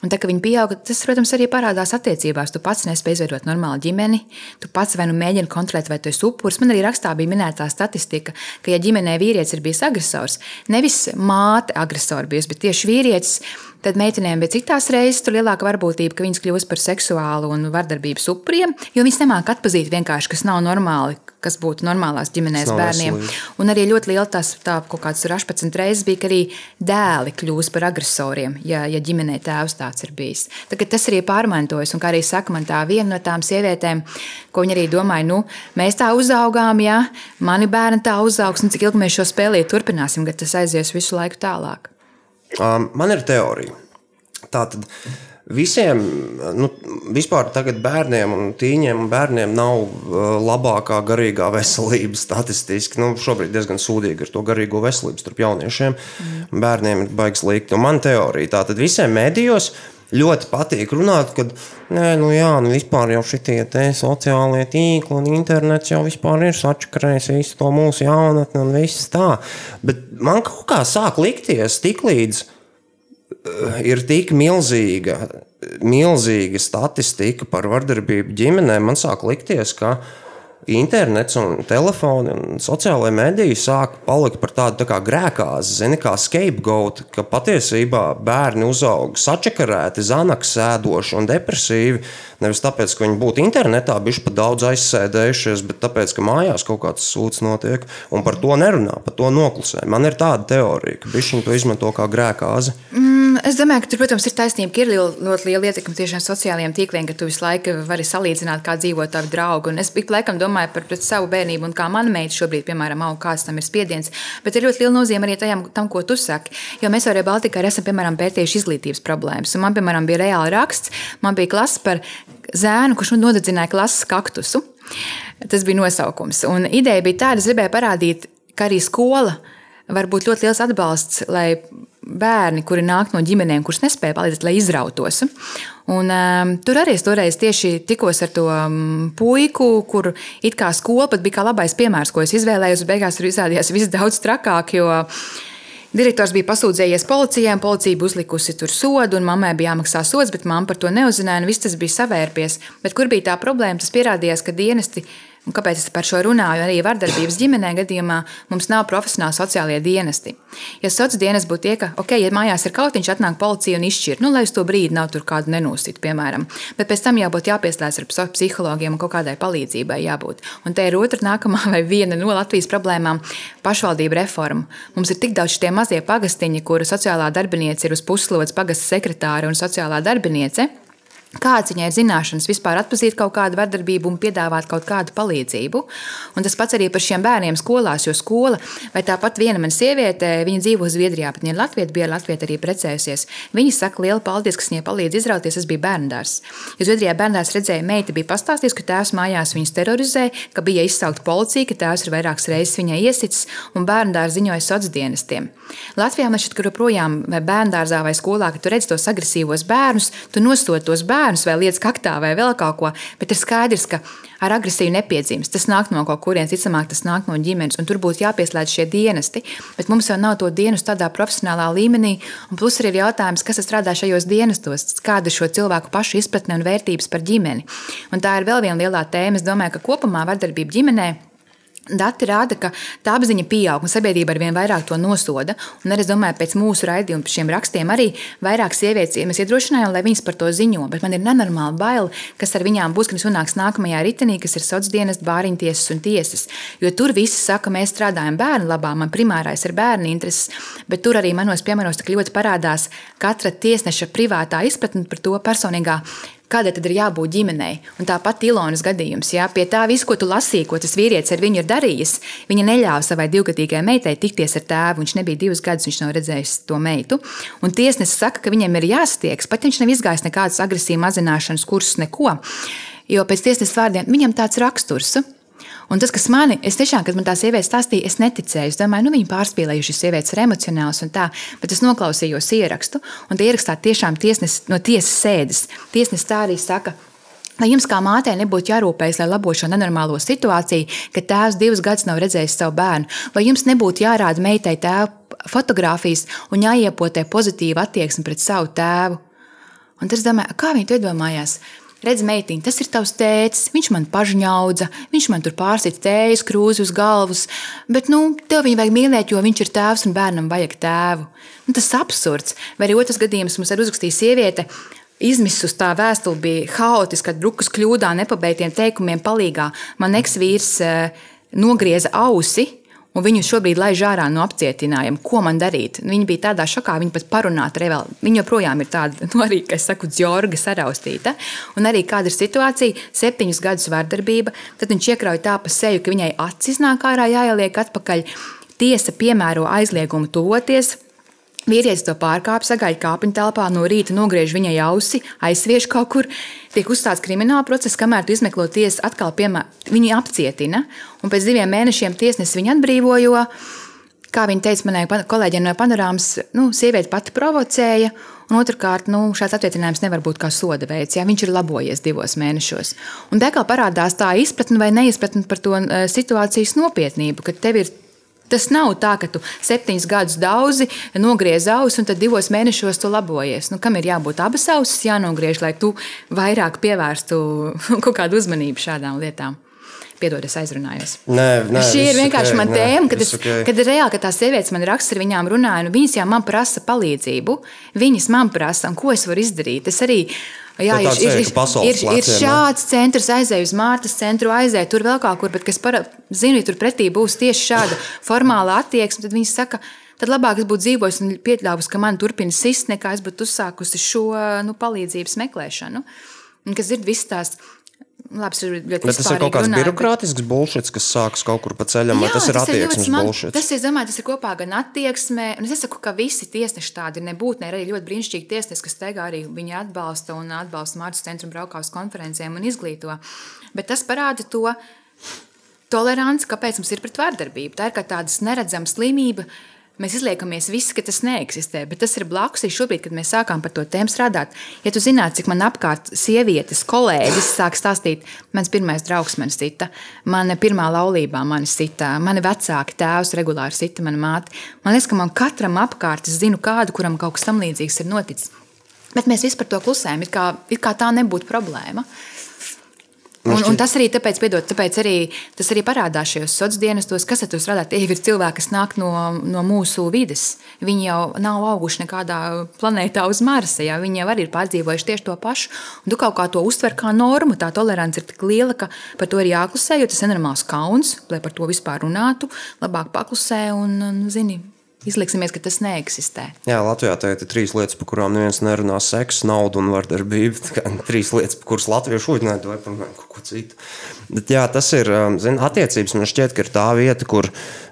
Un tā, ka viņi pieauga, tas, protams, arī parādās attiecībās. Tu pats nespēji izveidot normālu ģimeni, tu pats vai nu mēģini kontrolēt, vai tu esi upuris. Man arī rakstā bija minēta statistika, ka, ja ģimenē vīrietis ir bijis agresors, nevis māte agresors bijusi, bet tieši vīrietis, tad meitenēm bija citās reizes lielāka varbūtība, ka viņas kļūst par seksuālu un vardarbības upuriem, jo viņas nemāk atpazīt vienkārši, kas nav normāli, kas būtu normālās ģimenēs bērniem. Veselīgi. Un arī ļoti liela tās tā, kaut kāds 18 reizes bija, ka arī dēli kļūst par agresoriem, ja, ja ģimenē tēvs tāds ir bijis. Tagad tas arī pārmantojas, un kā arī saka, man tā viena no tām sievietēm, ko viņa arī domāja, nu, mēs tā uzaugām, ja mani bērni tā uzaugs, un cik ilgi mēs šo spēlīju turpināsim, kad tas aizies visu laiku tālāk. Um, man ir teorija. Tā tad Visiem, nu, vispār tagad bērniem un tīņiem un bērniem nav uh, labākā garīgā veselība statistiski. Nu, šobrīd diezgan sūdīgi ar to garīgo veselību starp jauniešiem. Mm. Bērniem ir baigs likt. Un man teorija tā tad visiem medijos ļoti patīk runāt, ka nē, nu jā, nu vispār jau šitie te sociālie tīkli un internets jau vispār ir sačakarējis visu to mūsu jaunatni un viss tā. Bet man kaut kā sāk likties tik līdz eh, ir tik milzīga, milzīga statistika par vardarbību ģimenē, man sāk likties, ka internets un telefoni un sociālai mediji sāk palikt par tādu tā kā grēkāzi, zini, kā scapegoat, ka patiesībā bērni uzaug sačakarēti, zanaks sēdoši un depresīvi. Nevis tāpēc, ka viņi būtu internetā bijuši pat daudz aizsēdējušies, bet tāpēc, ka mājās kaut kāds sūds notiek un par to nerunā, par to noklusē. Man ir tāda teorija, ka viņi to izmanto kā grēkāzi. Mm, es domāju, ka tur, protams, ir taisnība, ka ir liela, ļoti liela ietekme tieši no sociālajiem tīkliem, ka tu visu laiku vari salīdzināt, kā dzīvo tavi draugi. Un es ik laikam domāju par savu bērnību, un kā mana meita šobrīd, piemēram, aug, kāds tam ir spiediens. Bet ir ļoti liela nozīme arī tajam, tam, ko tu saki. Jo mēs arī Baltikā esam, piemēram, pētījuši izglītības problēmas. Un man, piemēram, bija reāli raksts, man bija klasa par zēnu, kurš nodedzināja klases kaktusu. Tas bija nosaukums. Un ideja bija tāda, es gribēju parādīt, ka arī skola var būt ļoti liels atbalsts, lai bērni, kuri nāk no ģimenēm, kuras nespēja palīdzēt, lai izrautos. Un, um, tur arī es toreiz tieši tikos ar to um, puiku, kur it kā skola pat bija kā labais piemērs, ko es izvēlējos. Beigās tur izrādījās viss daudz trakāk. Jo, Direktors bija pasūdzējies policijai, policija bija uzlikusi tur sodu, un mammai bija jāmaksā sods, bet mamma par to neuzzināja, un viss tas bija savērpies. Bet kur bija tā problēma? Tas pierādījās, ka dienesti Un kāpēc es par šo runāju? Arī vardarbības ģimenē gadījumā mums nav profesionāli sociālie dienesti. Ja sociālais dienas būtu tie, ka, ok, ja mājās ir kaut viņš, atnāk policija un izšķir, nu, lai uz to brīdi nav tur kādu nenosīt, piemēram. Bet pēc tam jābūt jāpieslēdz ar psihologiem un kaut kādai palīdzībai jābūt. Un te ir otra nākamā vai viena no Latvijas problēmām - pašvaldību reforma. Mums ir tik daudz šie mazie pagastiņi, kuru sociālā darbiniece ir uz puslodes pagasta sekretāra un sociālā darbiniece. Kāds viņai ir zināšanas vispār atzīt kaut kādu vardarbību un piedāvāt kaut kādu palīdzību. Un tas pats arī par šiem bērniem skolās, jo skola, vai tāpat viena mana sieviete, viņa dzīvo Zviedrijā, bet viņa ir Latvija, bija Latvija arī precējusies. Viņa saka, liela paldies, kas viņai palīdz izrauties, tas bija bērndārs. Jo Zviedrijā bērndārs redzēja, meita bija pastāstījusi, ka tēvs mājās viņus terorizē, ka bija izsaukta policija, ka tēvs ir vairākas reizes viņai iesicis un bērndārs ziņoja sociāliem dienestiem. Latvijā man šķiet, ka joprojām bērndārzā vai skolā, kad tu redz tos agresīvos bērnus, tu nosod tos bērnus bērnus vai lietas kaktā vai vēl kaut ko, bet ir skaidrs, ka ar agresiju nepiedzimst. Tas nāk no kaut kurienes, ticamāk, tas nāk no ģimenes, un tur būtu jāpieslēdz šie dienesti. Bet mums jau nav to dienestu tādā profesionālā līmenī, un plus arī ir jautājums, kas strādā šajos dienestos, kāda ir šo cilvēku pašu izpratne un vērtības par ģimeni. Un tā ir vēl viena lielā tēma. Es domāju, ka kopumā vardarbība ģimenei Dati rāda, ka tā apziņa pieaug, un sabiedrība ar vien vairāk to nosoda. Un arī es domāju, pēc mūsu raidījuma, šiem rakstiem, arī vairāk sievietes mēs iedrošinājām, lai viņas par to ziņo. Bet man ir nenormāli bail, kas ar viņām būs, kad viņas nonāks nākamajā ritenī, kas ir sociālās dienas, bāriņu tiesas un tiesas. Jo tur visi saka, mēs strādājam bērnu labā, man primārais ir bērnu intereses, bet tur arī manos piemēros tik ļoti parādās katra tiesneša privātā izpratne par to personīgā kādai tad ir jābūt ģimenei. Un tāpat Ilonas gadījums, jā, pie tā visu, ko tu lasīji, ko tas vīrietis ar viņu ir darījis, viņa neļāva savai divgadīgai meitai tikties ar tēvu. Viņš nebija divus gadus, viņš nav redzējis to meitu. Un tiesnesis saka, ka viņam ir jāstiegs, pat viņš nav izgājis nekādas agresīvas mazināšanas kursus, neko. Jo pēc tiesneses vārdiem viņam tāds raksturs. Un tas, kas manī, es tiešām, kad man tā sieviete stāstīja, es neticēju. Es domāju, nu, viņa pārspīlējuši sievietes ir emocionāls un tā, bet es noklausījos ierakstu, un tie ierakstā tiešām tiesnes, no tiesas sēdes. Tiesnesis tā arī saka, Lai jums kā mātei nebūtu jārūpējas, lai labotu šo nenormālo situāciju, ka tēvs divus gadus nav redzējis savu bērnu, vai jums nebūtu jārāda meitai tēva fotogrāfijas un jāiepotē pozitīva attieksme pret savu tēvu. Un tas, domāju, kā viņi to iedomājās? Redz, meitiņ, tas ir tavs tēvs, viņš man pažņaudza, viņš man tur pārsita tējas krūzi uz galvas, bet, nu, tev viņu vajag mīlēt, jo viņš ir tēvs un bērnam vajag tēvu. Nu, tas ir absurds. Vai arī otrs gadījums mums ir uzrakstījis sieviete. Izmisus tā vēstule bija haotiska, drukas kļūdā, nepabeigtiem teikumiem palīgā. Man eksvīrs eh, nogrieza ausi, un viņu šobrīd laiž ārā no apcietinājuma. Ko man darīt? Viņa bija tādā šokā, viņa pat parunāt revēl. Viņa joprojām ir tāda, nu, arī, kā es saku, dzorga saraustīta. Un arī kāda ir situācija, septiņus gadus vardarbība, tad viņš iekrauj tā pa seju, ka viņai acis nāk ārā jāieliek atpakaļ. Tiesa piemēro aizliegumu tuvoties, Vīrietis to pārkāpj, sagaida kāpņu telpā, no rīta nogriež viņai ausi, aizsviež kaut kur. Tiek uzstāts krimināla process, kamēr tu izmeklo tiesu, atkal piemēr, viņu apcietina. Un pēc diviem mēnešiem tiesnesis viņu atbrīvo, jo, kā viņa teica manai kolēģiem no panorāmas, nu, sieviete pati provocēja. Un otrkārt, nu, šāds attiecinājums nevar būt kā soda veids, ja viņš ir labojies divos mēnešos. Un tā kā parādās tā izpratne vai neizpratne par to eh, situācijas nopietnību, ka tev ir Tas nav tā, ka tu septiņus gadus daudzi nogriez ausis un tad divos mēnešos tu labojies. Nu, kam ir jābūt abas ausis jānogriež, lai tu vairāk pievērstu kaut kādu uzmanību šādām lietām? Piedod, es aizrunājos. Nē, nē, Šī ir vienkārši ok, mana tēma, kad, es, ok. kad reāli, ka tās sievietes man raksta, ar viņām runāju, un viņas jau man prasa palīdzību. Viņas man prasa, un ko es varu izdarīt. Es arī. Jā, ir, ir, ir, ir pleciem, ne? šāds centrs, aizēju uz Mārtas centru, aizēju tur vēl kaut kur, bet kas par, zinu, ja tur pretī būs tieši šāda formāla attieksme, tad viņas saka, tad labāk es būtu dzīvojis un pieļāvis, ka man turpina sist, nekā es būtu uzsākusi šo nu, palīdzības meklēšanu. Un, kas ir viss tās. Labi, tas ir ļoti Bet tas ir kaut kāds runājot, bet- birokrātisks bullshit, kas sākas kaut kur pa ceļam, vai Jā, tas ir attieksmes smagi. bullshit. Tas ir, domāju, tas ir kopā gan attieksme, un es nesaku, ka visi tiesneši tādi ir. Nebūtu, ne arī ļoti brīnišķīgi tiesneši, kas teigā arī viņi atbalsta un atbalsta Mārcis centru braukā uz konferencēm un izglīto. Bet tas parāda to toleranci, kāpēc mums ir pret vārdarbību. Tā ir kā tāda neredzama slimība. Mēs izliekamies visi, ka tas neeksistē, bet tas ir blakus. Šobrīd, kad mēs sākām par to tēmu strādāt, ja tu zinātu, cik man apkārt sievietes, kolēģis sāk stāstīt, mans pirmais draugs man sita, mana pirmā laulībā man sita, mani vecāki tēvs regulāri sita, mana māte. Man liekas, ka man katram apkārt es zinu kādu, kuram kaut kas tam līdzīgs ir noticis. Bet mēs visi par to klusējam, it kā, it kā tā nebūtu problēma. Un, un tas arī tāpēc, piedod, tāpēc arī, tas arī parādās šajos sociālos dienestos, kas to strādā. Tie ir cilvēki, kas nāk no, no mūsu vides. Viņi jau nav auguši nekādā planētā uz Marsa. Jā. Viņi jau arī ir pārdzīvojuši tieši to pašu. Un tu kaut kā to uztver kā normu. Tā tolerance ir tik liela, ka par to ir jāklusē, jo tas ir nenormāls kauns, lai par to vispār runātu. Labāk paklusē un, un zini, izliksimies, ka tas neeksistē. Jā, Latvijā tagad ir trīs lietas, par kurām neviens nerunā - seks, nauda un vardarbība. Trīs lietas, par kurām latvieši uzdevināti vai par kaut ko citu. Bet, jā, tas ir um, zin, attiecības. Man šķiet, ka ir tā vieta, kur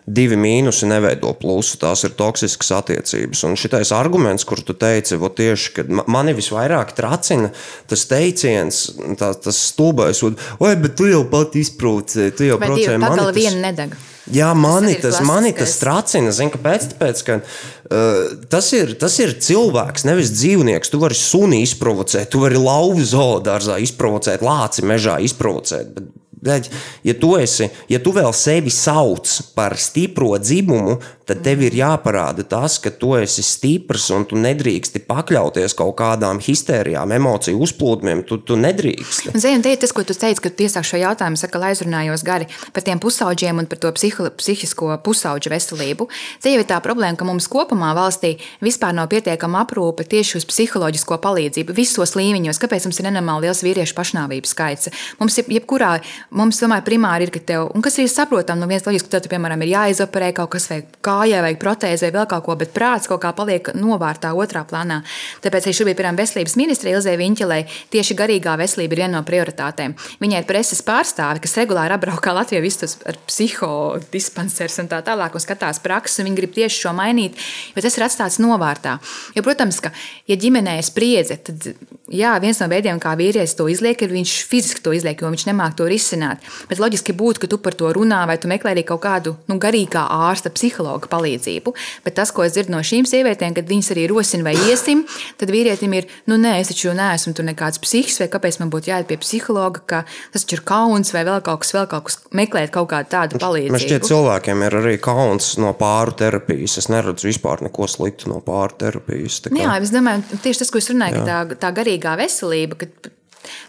divi mīnusi neveido plusu. Tās ir toksiskas attiecības. Un šitais arguments, kur tu teici, vo tieši, kad ma- mani visvairāk tracina tas teiciens, tā, tas stulbais, oi, bet tu jau pat izprovocēji, tu jau Vai provocēji mani tas- viena nedeg? Jā, mani ir tas, mani tas tracina. Zini, kāpēc? Tāpēc, ka, uh, tas, ir, tas ir cilvēks, nevis dzīvnieks. Tu vari suni izprovocēt, tu vari lauvu zoodārzā izprovocēt, lāci mežā izprovocēt. Bet, bet, ja, tu esi, ja tu vēl sevi sauc par stipro dzimumu, tad tev ir jāparāda tas, ka tu esi stiprs un tu nedrīksti pakļauties kaut kādām histērijām, emociju uzplūdumiem. Tu, tu nedrīksti. Un, Zini, te ir tas, ko tu teici, kad tu iesāki šo jautājumu, saka, lai aizrunājos gari par tiem pusauģiem un par to psiho, psihisko pusauģu veselību. Te jau ir tā problēma, ka mums kopumā valstī vispār nav pietiekama aprūpe tieši uz psiholoģisko palīdzību visos līmeņos. Kāpēc mums ir nenormāli liels vīriešu pašnāvību skaits? Mums ir jebkurā, mums tomēr primāri ir, ka tev, un kas ir saprotami, no vienas loģiski, ka tev, piemēram, ir jāizoperē kaut kas vai kājai vai protēzē vai vēl kaut ko, bet prāts kaut kā paliek novārtā otrā plānā. Tāpēc arī šobrīd, piemēram, veselības ministrija Ilzē Viņķelē tieši garīgā veselība ir viena no prioritātēm. Viņai ir preses pārstāve, kas regulāri apbraukā Latviju visus ar psihodispanserus un tā tālāk, un skatās prakses, un viņi grib tieši šo mainīt, jo tas ir atstāts novārtā. Jo, protams, ka, ja ģimenē ir spriedze, tad jā, viens no veidiem, kā vīrietis to izliek, ir viņš fiziski to izliek, jo viņš nemāk to risināt. Bet loģiski būtu, ka tu par to runā, vai tu meklē arī kaut kādu nu, garīgā ārsta, psihologa palīdzību. Bet tas, ko es dzirdu no šīm sievietēm, kad viņas arī rosina vai iesim, tad vīrietim ir, nu, nē, es taču neesmu tur nekāds psihs, vai kāpēc man būtu jāiet pie psihologa, ka tas taču ir kauns vai vēl kaut kas, vēl kaut kas, meklēt kaut kādu tādu palīdzību. Man šķiet, cilvēkiem ir arī kauns no pāru terapijas. Es neredzu vispār neko sliktu no pāru terapijas. Kā- Jā, es domāju, tieši tas, ko es runāju, ka tā, tā garīgā veselība. Kad,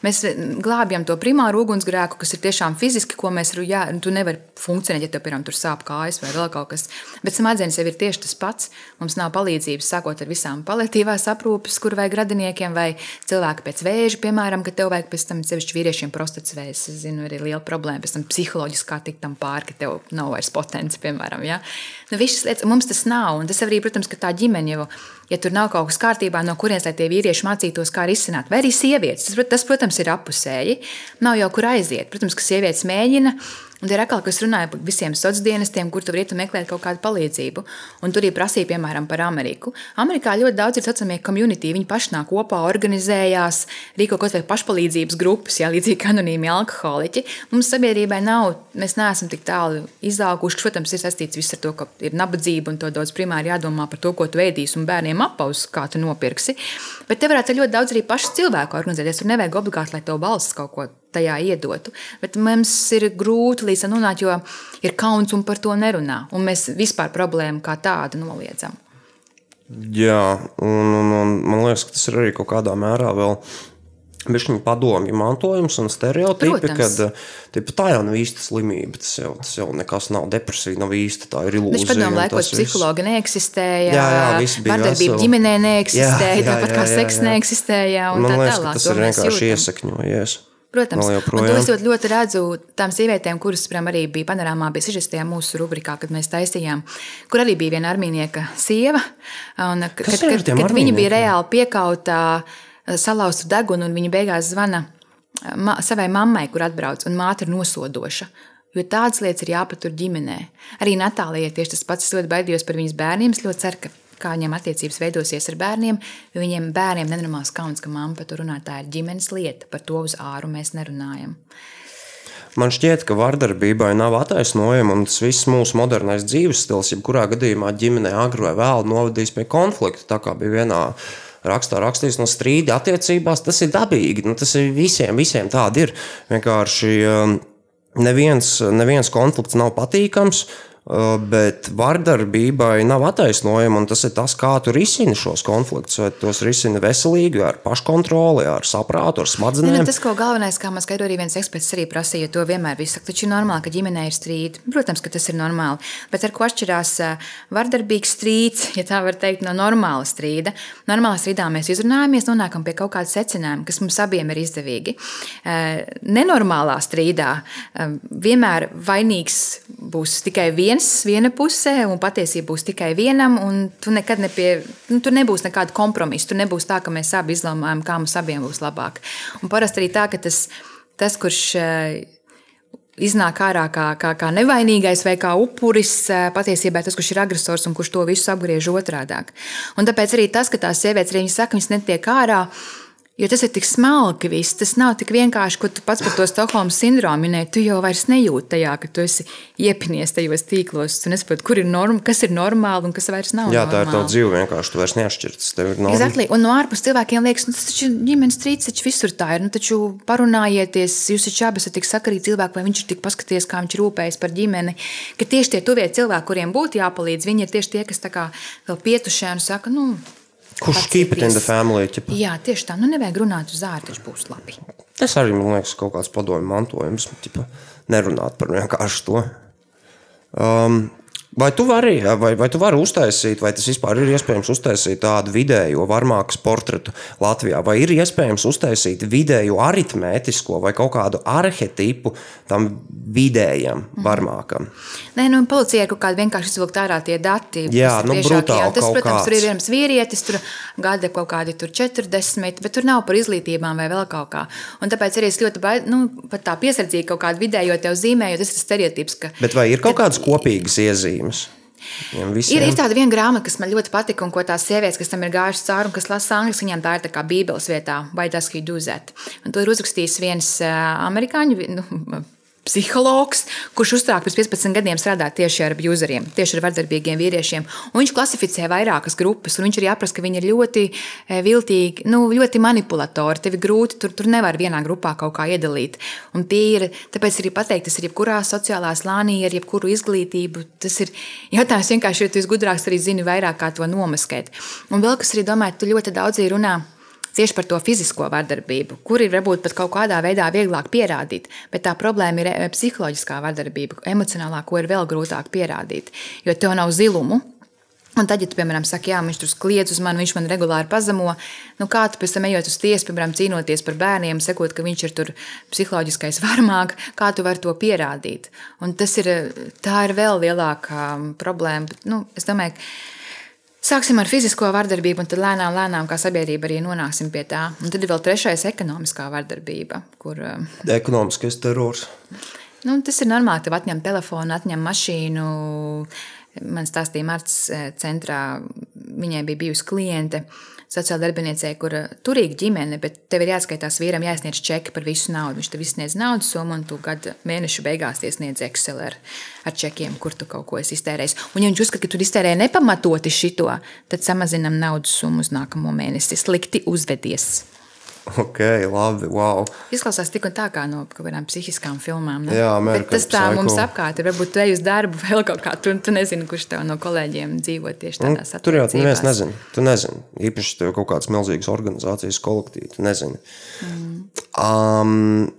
Mēs glābjam to primāru ugunsgrēku, kas ir tiešām fiziski, ko mēs varam. Tu nevari funkcionēt, ja tev, piemēram, tur sāp kājas vai vēl kaut kas. Bet smadzenes jau ir tieši tas pats. Mums nav palīdzības, sākot ar visām paliatīvās aprūpes, kur vajag radiniekiem, vai cilvēki pēc vēža, piemēram, ka tev vajag pēc tam sevišķi vīriešiem prostatas vēzis. Es zinu, arī liela problēma pēc tam psiholoģiski kā tikt tam pāri, ka tev nav vairs potence, piemēram. Ja? Nu, visas lietas, mums tas nav. Un tas arī, protams, ka tā ģimene jau, ja tur nav kaut kas kārtībā, no kurienes lai tie vīrieši mācītos, kā risināt, vai arī sievietes. Tas, tas protams, ir apusēji. Nav jau kur aiziet. Protams, ka sievietes mēģina. Un tie ir atkal, kas runāja par visiem sociāliem dienestiem, kur tu vari meklēt kaut kādu palīdzību. Un tur arī prasīja, piemēram, par Ameriku. Amerikā ļoti daudz ir saucamie community. Viņi paši nāk kopā, organizējās, rīko kaut vai pašpalīdzības grupas, jā, līdzīgi kā anonīmi alkoholiķi. Mums sabiedrībai nav, mēs neesam tik tālu izauguši. Protams, ir saistīts viss ar to, ka ir nabadzība un to daudz primāri jādomā par to, ko tu ēdīsi un bērniem apaus, kā tu nopirksi. Bet te varētu ļoti daudz arī paši cilvēku organizēties. Tur nevajag obligāti, lai to balsts kaut ko tajā iedotu. Bet mums ir grūti līdz tam nonākt, jo ir kauns un par to nerunā. Un mēs vispār problēmu kā tādu noliedzam. Jā, un, un, un man liekas, ka tas ir arī kaut kādā mērā vēl. Viņa padomju mantojums un stereotipi, Protams. ka tipa, tā jau nav īsta slimība. Tas jau, tas jau nekas nav depresija, nav īsta. Tā ir ilūzija. Viņš padomā, un laikos psihologi neeksistēja. Jā, jā, Vardarbība ģimenē neeksistēja, Jā, jā, tāpat kā seks neeksistēja. un Man tā liekas, tālāk. ka tas ir vienkārši iesakņojies. Protams, joprojām. to es ļoti, ļoti redzu tām sievietēm, kuras piemēram, arī bija panorāmā, bija sižestajā mūsu rubrikā, kad mēs taisījām, kur arī bija viena armīnieka sieva. Un, kad, kad, kad, kad viņa bija reāli piekautā, salauzta deguna, un viņa beigās zvana ma savai mammai, kur atbrauc, un māte ir nosodoša. Jo tādas lietas ir jāpatur ģimenē. Arī Natālijai tieši tas pats. Es ļoti baidījos par viņas bērniem. Es ļoti ceru, ka kā viņiem attiecības veidosies ar bērniem. Jo viņiem bērniem nenormāls kauns, ka mamma par to runā. Tā ir ģimenes lieta. Par to uz āru mēs nerunājam. Man šķiet, ka vardarbībai nav attaisnojuma, un tas viss mūsu modernais dzīves stils, jebkurā gadījumā ģimenē agri vai vēlu novadīs pie konflikta. Tā kā bija vienā rakstā rakstīts, no strīda attiecībās, tas ir dabīgi. Nu, tas ir visiem, visiem tādi ir. Vienkārši um, neviens, neviens konflikts nav patīkams. Uh, Bet vardarbībai nav attaisnojuma, un tas ir tas, kā tu risini šos konfliktus. Vai tos risini veselīgi, ar paškontroli, ar saprātu, ar smadzenēm. nu, tas, ko galvenais, kā man skaidro, arī viens eksperts arī prasīja, to vienmēr viss saka, taču ir normāli, ka ģimenē ir strīdi. Protams, ka tas ir normāli. Bet ar ko atšķirās ā, vardarbīgs strīds, ja tā var teikt, no normāla strīda? Normālā strīdā mēs izrunājamies, nonākam pie kaut kāda secinājuma, kas mums abiem ir izdevīgi. Ā, Nenormālā strīdā vienmēr vainīgs būs tikai viens, viena pusē, un patiesība būs tikai vienam, un tu nekad nepie, nu, tur nebūs nekāda kompromisa. Tur nebūs tā, ka mēs abi izlemājam, kā mums abiem būs labāk. Un parasti arī tā, ka tas, tas kurš ā, iznāk ārā kā, kā, kā nevainīgais vai kā upuris, ā, patiesībā tas, kurš ir agresors un kurš to visu apgriež otrādi. Un tāpēc arī tas, ka tās sievietes arī viņas saka, viņas netiek ārā. Jo tas ir tik smalki, viss. tas nav tik vienkārši, ko tu pats par to Stokholmas sindromu minēji. Tu jau vairs nejūti tajā, ka tu esi iepinies tajos tīklos. Tu nesaproti, kur ir norma, kas ir normāli un kas vairs nav. Jā, tā ir normāli. tava dzīve. Vienkārši tu vairs norma. Exactly. Un no ārpus cilvēkiem liekas, nu, tas taču ģimenes strīds, taču visur tā ir. Nu, taču parunājieties, jūs taču abi esat tik sakarīgi cilvēki, vai viņš ir tik paskaties, kā viņš rūpējas par ģimeni. Ka tieši tie tuvie cilvēki, kuriem būtu jāpalīdz, viņi ir tieši tie, kas tā kā vēl pietušē un saka, nu, Kurš keep it in the family? Ķipa? jā, tieši tā, nu nevajag runāt uz ārā, taču būs labi. Tas arī man liekas, kaut kāds padomju mantojums. Ķipa, nerunāt par vienkārši to. Um, Vai tu, vari, vai, vai tu vari uztaisīt, vai tas vispār ir iespējams uztaisīt tādu vidējo varmākas portretu Latvijā, vai ir iespējams uztaisīt vidējo aritmētisko vai kaut kādu arhetipu tam vidējam Mhm. varmākam? Nē, nu, policija ir kaut kāda vienkārši izvilkt ārā tie dati. Jā, nu, brutāli Un Tas, protams, tur ir kāds. viens vīrietis, tur gada kaut kādi tur 40, bet tur nav par izglītībām vai vēl kaut kā. Un tāpēc arī es ļoti baid, nu, pat tā piesardzīgi kaut kādu vidējo tev zīmēju, tas ir stereotips, ka Bet vai ir kaut kādas kopīgas iezīmes? Viņiem Ir, ir tāda viena grāmata, kas man ļoti patika, un ko tās sievietes, kas tam ir gājušas cauri, un kas lasa angļuiski, viņām tā ir tā kā Bībeles vietā, vai tas, ka do that. Un to ir uzrakstījis viens uh, amerikāņu nu, psihologs, kurš uzsāk pirms 15 gadiem strādāt tieši ar abuzeriem, tieši ar vardarbīgiem vīriešiem. Un viņš klasificē vairākas grupas, un viņš arī apraksta, ka viņi ir ļoti eh, viltīgi, nu, ļoti manipulatori. Tev ir grūti, tur, tur nevar vienā grupā kaut kā iedalīt. Un tie ir, tāpēc arī pateikt, tas ir jebkurā sociālā slānī, ar jebkuru izglītību. Tas ir jautājums vienkārši, jo tu esi gudrāks, arī zini vairāk, kā to nomaskēt. Un vēl kas arī domāju, tu ļoti daudz runā. Tieši par to fizisko vardarbību, kur ir varbūt pat kaut kādā veidā vieglāk pierādīt, bet tā problēma ir eh, psiholoģiskā vardarbība, emocionālā, ko ir vēl grūtāk pierādīt. Jo tev nav zilumu, Un tad, ja tu, piemēram, saki, jā, viņš tur kliedz uz mani, viņš man regulāri pazemo, nu kā tu pēc tam ejot uz tiesu, piemēram, cīnoties par bērniem, sakot, ka viņš ir tur psiholoģiskais varmāk, kā tu vari to pierādīt? Un tas ir, tā ir vēl lielākā problēma. Bet, nu, es domāju, ka Sāksim ar fizisko vardarbību, un tad lēnām, lēnām kā sabiedrība arī nonāksim pie tā. Un tad ir vēl trešais - ekonomiskā vardarbība, kur eh, Ekonomiskais terors. Nu, tas ir normāli. Tev atņem telefonu, atņem mašīnu. Man stāstīja Marts eh, centrā, viņai bija bijusi kliente. Sociāla darbiniecei, kur eh, turīga ģimene, bet tev ir jāskaitās vīram, jāsniedz čeki par visu naudu. Viņš tev izsniedz naudas summu, un tu gada mēneša beigās iesniedz Excel ar, ar čekiem, kur tu kaut ko esi iztērējis. Un, ja viņš uzskata, ka tu iztērēji nepamatoti šito, tad samazinam naudas summu uz nākamo mēnesi. Slikti uzvedies. Ok, labi, wow. Izklausās tik un tā kā no kaut kādām psihiskām filmām. Ne? Jā, American tas tā Psycho. mums apkārt ir. Varbūt tu ej uz darbu vēl kaut kā. Tu, tu nezini, kurš tev no kolēģiem dzīvo tieši Nu, tādās tur jau neviens attiecībās. nezina. Tu nezini. Īpaši tev kaut kādas milzīgas organizācijas, kolektīvi. Tu nezini. Mm. Um,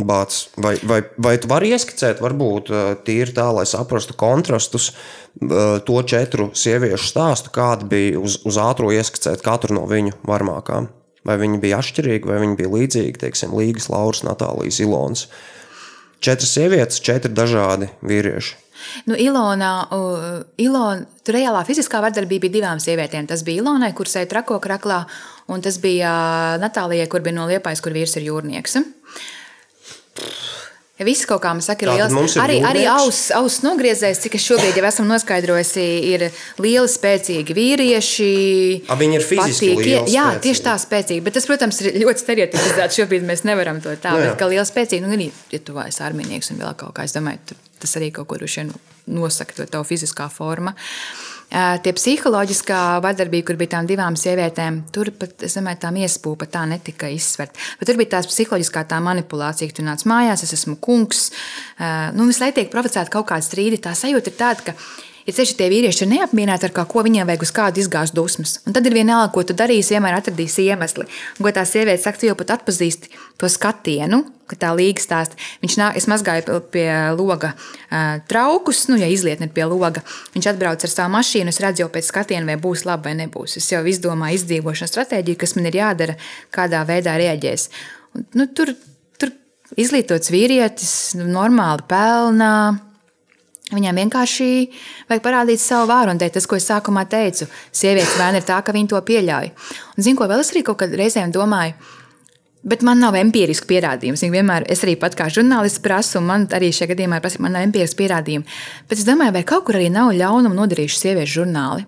Bāc, vai, vai, vai tu vari ieskicēt, varbūt uh, tīri tā, lai saprastu kontrastus, uh, to četru sieviešu stāstu, kāda bija uz, uz ātrā ieskicēt katru no viņu varmākām? Vai viņi bija atšķirīgi, vai viņi bija līdzīgi, teiksim, Līgas, Lauras, Natālijas, Ilonas? Četras sievietes, četri dažādi vīrieši. Nu, Ilona, uh, Ilona, tur reālā fiziskā vardarbība bija divām sievietēm. Tas bija Ilonai, kur sēž trako kraklā, un tas bija Natālijai, kur bija no Liepājas, kur vīrs ir jūrnieks. Ja viss kaut kā man saka, ir liels. ir Arī, arī auss aus nogriezējis, cik es šobrīd jau esmu noskaidrojusi, ir lieli, spēcīgi vīrieši. A, viņi ir fiziski patīk- lieli, Jā, spēcīgi. tieši tā spēcīgi. Bet tas, protams, ir ļoti stereotipizēts. Šobrīd mēs nevaram to tā, Nu jā. bet kā liels spēcīgi, nu, arī, ja tu vairs arminieks un vēl kaut kā, es domāju, tas arī kaut ko droši vien nosaka to tavu fiziskā forma. Tie psiholoģiskā vardarbība, kur bija tām divām sievietēm, tur pat, es domāju, tā miespūpa tā netika izsverta. Bet tur bija tās psiholoģiskā tā manipulācija, ka tu nāc mājās, es esmu kungs. Nu, visu laiku tiek provocēta kaut kāda strīda. Tā sajūta ir tāda, ka Ir ceļš, tie vīrieši ir neapmierināti ar kaut ko, viņiem vajag uz kādu izgāzt dusmas. Un tad ir vienalga, ko tu darīsi, vienmēr atradīsi iemesli. Un, ko tā sieviete saka, jau pat atpazīsti to skatienu, ka tā līga stāsta. Viņš nāk, es mazgāju pie loga uh, traukus, nu, ja izlietni ir pie loga. Viņš atbrauc ar savu mašīnu, es redzu jau pēc skatiena, vai būs labi vai nebūs. Es jau izdomāju izdzīvošanas stratēģiju, kas man ir jādara, kādā veidā rēģēs. Un, nu, tur, tur izglītots vīrietis, nu, normāli pelnā. Viņām vienkārši vajag parādīt savu vāru. Un te tas, ko es sākumā teicu, sievietes vēna ir tā, ka viņi to pieļauj. Un zinu, ko vēl es arī kaut kad reizēm domāju. Bet man nav empirisku pierādījumu. Es vienmēr, es arī pat kā žurnālists prasu, un man arī šajā gadījumā ir prasa, man nav empirisku pierādījumu. Bet es domāju, vai kaut kur arī nav ļaunumu nodarījuši sieviešu žurnāli.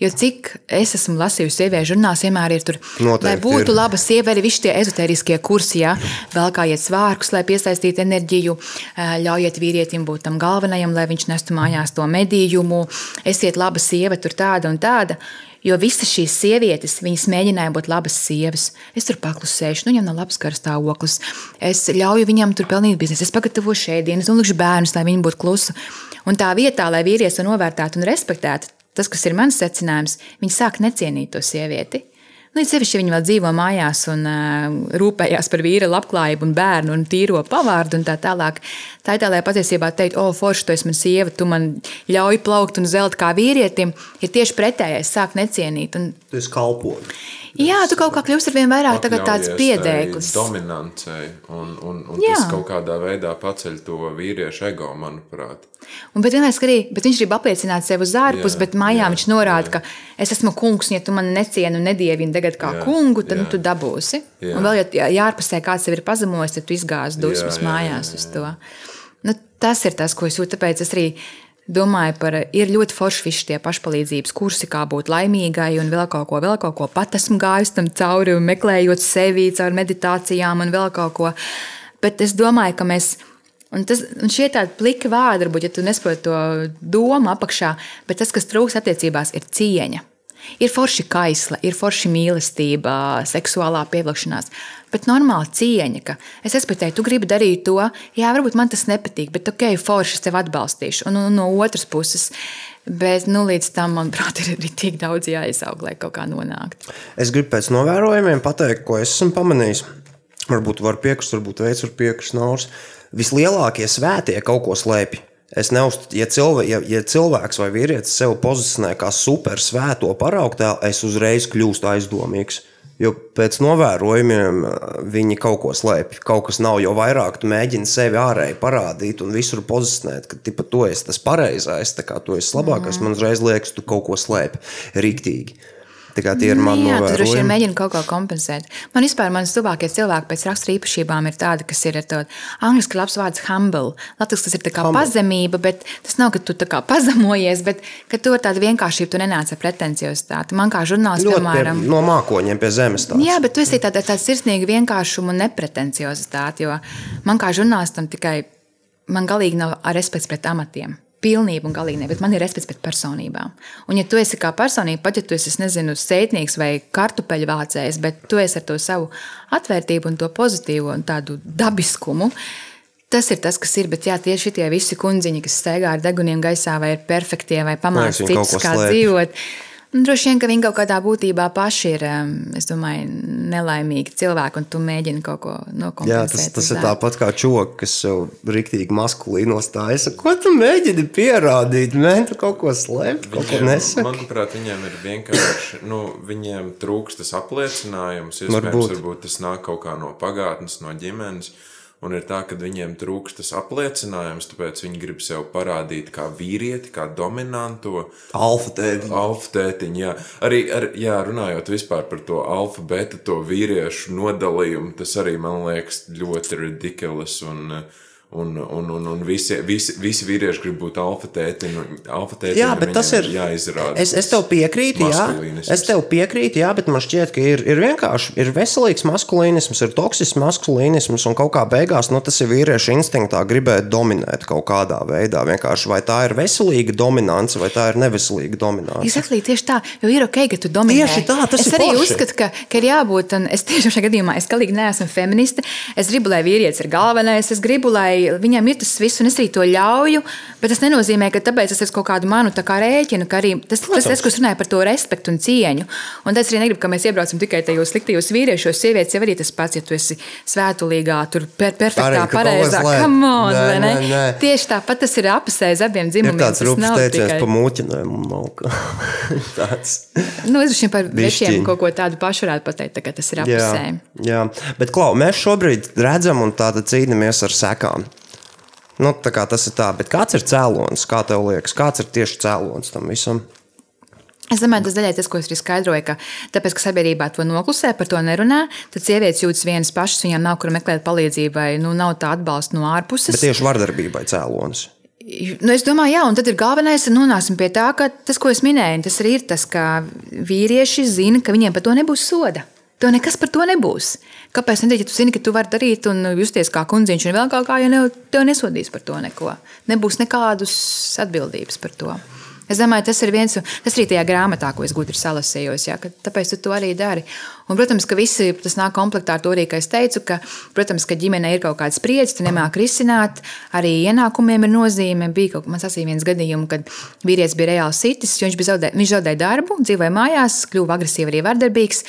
Jo cik es esmu lasījusi sieviešu žurnālus, vienmēr ir tur, Noteikti lai būtu ir. laba sieva, arī visi tie ezoteriskie kursi, ja? vēl kājiet svārkus, lai piesaistītu enerģiju, ē, ļaujiet vīrietim būt tam galvenajam, lai viņš nestu mājās to medījumu, esiet laba sieva, tur tāda un tāda. Jo visas šīs sievietes, viņas mēģināja būt labas sievas. Es tur paklusēšu, nu, viņam nav labs karstāvoklis. Es ļauju viņam tur pelnīt biznesu, es pagatavošu ēdienas, un likšu bērnus, lai viņi būtu klusi. Un tā vietā, lai vīrietis to novērtētu un respektētu, tas, kas ir mans secinājums, viņi sāk necienīt to sievieti. Nu, sevišķi, ja viņi vēl dzīvo mājās un uh, rūpējās par vīra labklājību, un bērnu un tīro pavārdu un tā tālāk. Tā ir tā, lai patiesībā teiktu, o, forši, tu esi mana sieva, tu man ļauj plaukt un zelt kā vīrietim, ir tieši pretējais, sāk necienīt. Un, Tu esi kalpots. Jā, tu kaut kā kļūsi ar vien vairāk tāds piedēklis. Dominancei, un, un, un Jā. tas kaut kādā veidā paceļ to vīriešu ego, manuprāt. Un, bet, vienlaikus arī, bet viņš grib apliecināt sevi uz ārpusi, Jā, bet mājā jā, viņš norāda, ka es esmu kungs, un ja tu mani necieni un nedievini tagad kā Jā, kungu, tad nu, jā. tu dabūsi. Jā. Un vēl, ja ja ārpusē kāds sev ir pazemojis, tad tu izgāzi dusmas Jā, jā, mājās jā, uz to. Nu, tas ir tas, ko es jūtu. Tāpēc es arī domāju par, ir ļoti forši visi tie pašpalīdzības kursi, kā būt laimīgai, un vēl kaut ko, vēl kaut ko. Pat esmu gājis tam cauri, meklējot sevi caur meditācijām, un vēl kaut ko. Bet es domāju, ka mēs. Un, tas, un šie tādi pliki vārdi, varbūt, ja tu nesaproti to domu apakšā, bet tas, kas trūks attiecībās, ir cieņa. Ir forši kaisla, ir forši mīlestība, seksuālā pievilkšanās, bet normāla cieņa, ka es respektēju, tu gribi darīt to, jā, varbūt man tas nepatīk, bet ok, forši es tevi atbalstīšu. Un, un no otras puses, bet nu, līdz tam, manuprāt, ir arī tik daudz jāizaug, lai kaut kā nonāktu. Es gribu pēc novērojumiem pateikt, ko es esmu pamanījis. Varbūt var piekrist, varbūt veids var piekrist Nauris. Vislielākie svētie kaut ko slēpj. Es neuzskatu, ja, cilvē, ja, ja cilvēks vai vīrietis sevi pozicionē kā super svēto paraugu, es uzreiz kļūstu aizdomīgs. Jo pēc novērojumiem eh, viņi kaut ko slēpj. Kaut kas nav, jo vairāk tu mēģini sevi ārēji parādīt un visur pozicionēt, ka tipa, tu esi tas pareizais, tā kā tu esi labākais. Man uzreiz liekas, tu kaut ko slēpj rīktīgi. Tikai tie ir mani Nu Jā, droši vien novērojumi. mēģini kaut ko kompensēt. Man vispār manas tuvākie cilvēki pēc rakstura īpašībām ir tādi, kas ir ar to angļuiski labs vārds humble. Latvijas tas ir tā kā Humble. pazemība, bet tas nav, ka tu tā kā pazemojies, bet ka tu ar tādu vienkāršību tu nenāc ar pretenciozitāti. Man kā žurnālistam, Ļoti pie, piemēram, no mākoņiem pie zemes. Tāds. Jā, bet tu esi tādā tā sirsnīga vienkāršuma un nepretenciozitāte. Jo man kā žurnālistam tikai man galīgi nav respekts pret amatiem. Pilnība un galīgi ne, bet man ir respekts pret personībām. Un, ja tu esi kā personība, pat ja tu esi, es nezinu, sētnieks vai kartupeļu vācējs, bet tu esi ar to savu atvērtību un to pozitīvo un tādu dabiskumu, tas ir tas, kas ir. Bet jā, tieši tie visi kundziņi, kas staigā ar deguniem gaisā, vai ir perfektie, vai pamāca kaut citus, kā slēpj. dzīvot. Droši vien, ka viņi kaut kādā būtībā paši ir es domāju, nelaimīgi cilvēki, un tu mēģini kaut ko nokompensēt. Jā, tas, tas ir tā. tāpat kā čoks, kas sev rīktīgi maskulīnos stājas. Ko tu mēģini pierādīt? Mēģini tu kaut ko slēpt, kaut ko Viņiem, nesaki. manuprāt, viņiem ir vienkārši, nu, viņiem trūkst tas apliecinājums. Iespējams, Varbūt. varbūt. varbūt tas nāk kaut kā no pagātnes, no ģimenes. Un ir tā, ka viņiem trūkst tas apliecinājums, tāpēc viņi grib sev parādīt kā vīrieti, kā dominanto. Alfa tēvi. Alfa tētiņa, jā. Arī ar, jā, runājot vispār par to alfa, beta, to vīriešu nodalījumu, tas arī man liekas ļoti ridiculous. Un, un, un, un, un visi, visi, visi vīrieši grib būt alfa tētiņi. Alfa tētiņi Jā, bet tas ir. jāizrāda. Es, es tev piekrītu, jā. Es tev piekrītu, jā, bet man šķiet, ka ir, ir vienkārši ir veselīgs maskulīnisms, ir toksisks maskulīnisms, un kaut kā beigās nu, tas ir vīriešu instinktā gribēt dominēt kaut kādā veidā. Vienkārši vai tā ir veselīga dominance, vai tā ir neveselīga dominance. Exactly, tieši tā, jo ir ok, ka tu dominē. Tieši tā, tas es ir arī forši. uzskatu, ka, ka ir jābūt, un es tiešām šajā gadījumā, es galīgi neesmu feministe. Es gribu, lai vīrietis ir galvenais, es gribu, lai viņam ir tas viss, un es arī to ļauju. Bet tas nenozīmē, ka tāpēc es esmu kaut kādu manu kā rēķinu, ka arī tas, tas es, kas runāja par to respektu un cieņu. Un tas arī negribu, ka mēs iebraucam tikai tajos sliktajos vīriešos. Sievietes jau arī tas pats, ja tu esi svētulīgā, tur per, perfektā, Arī, ka pareizā. kaut kas Come on, liek. Nē, vai ne? nē, nē. Tieši tāpat tas ir apsēs abiem Ir dzimumiem. tāds tas rupjš nav teiciens tikai- par mūķinājumu. Kā tāds. Nu, es domāju, par vešiem kaut ko tādu pašu varētu pateikt, tā kā tas ir Jā, apusē. jā, bet klau, mēs šobrīd redzam un tāda cīnāmies ar sekām. Nu, tā kā tas ir tā, bet kāds ir cēlonis? Kā tev liekas, kāds ir tieši cēlonis tam visam? Es domāju, tas daļai tas, ko es arī skaidroju, ka tāpēc, ka sabiedrībā to noklusē, par to nerunā, tad sievietes jūtas vienas pašas, viņām nav kur meklēt palīdzību, vai nu, nav tā atbalsta no ārpuses. Bet tieši vardarbībai cēlonis. Nu, es domāju, jā, un tad ir galvenais, ka nonāksim pie tā, ka tas, ko es minēju, tas arī ir tas, ka vīrieši zina, ka viņiem par to nebūs soda. Tev nekas par to nebūs. Kāpēc? Nedēļ, ja tu zini, ka tu vari darīt un justies kā kundziņš, un vēl kaut kā, ja ne, tev nesodīs par to neko. Nebūs nekādas atbildības par to. Es domāju, tas ir viens, tas arī tajā grāmatā, ko es gudri salasījos. Jā, ka tāpēc tu to arī dari. Un, protams, ka visi tas nāk komplektā ar to arī, ka es teicu, ka, protams, ka ģimenē ir kaut kāda spriedze, tu nemāki risināt. Arī ienākumiem ir nozīme. Bija kaut kas tāds viens gadījums, kad vīrietis bija reāli sitis, jo viņš, zaudē, viņš zaudēja darbu, dzīvoja mājās, kļuva agresīvs, arī vardarbīgs.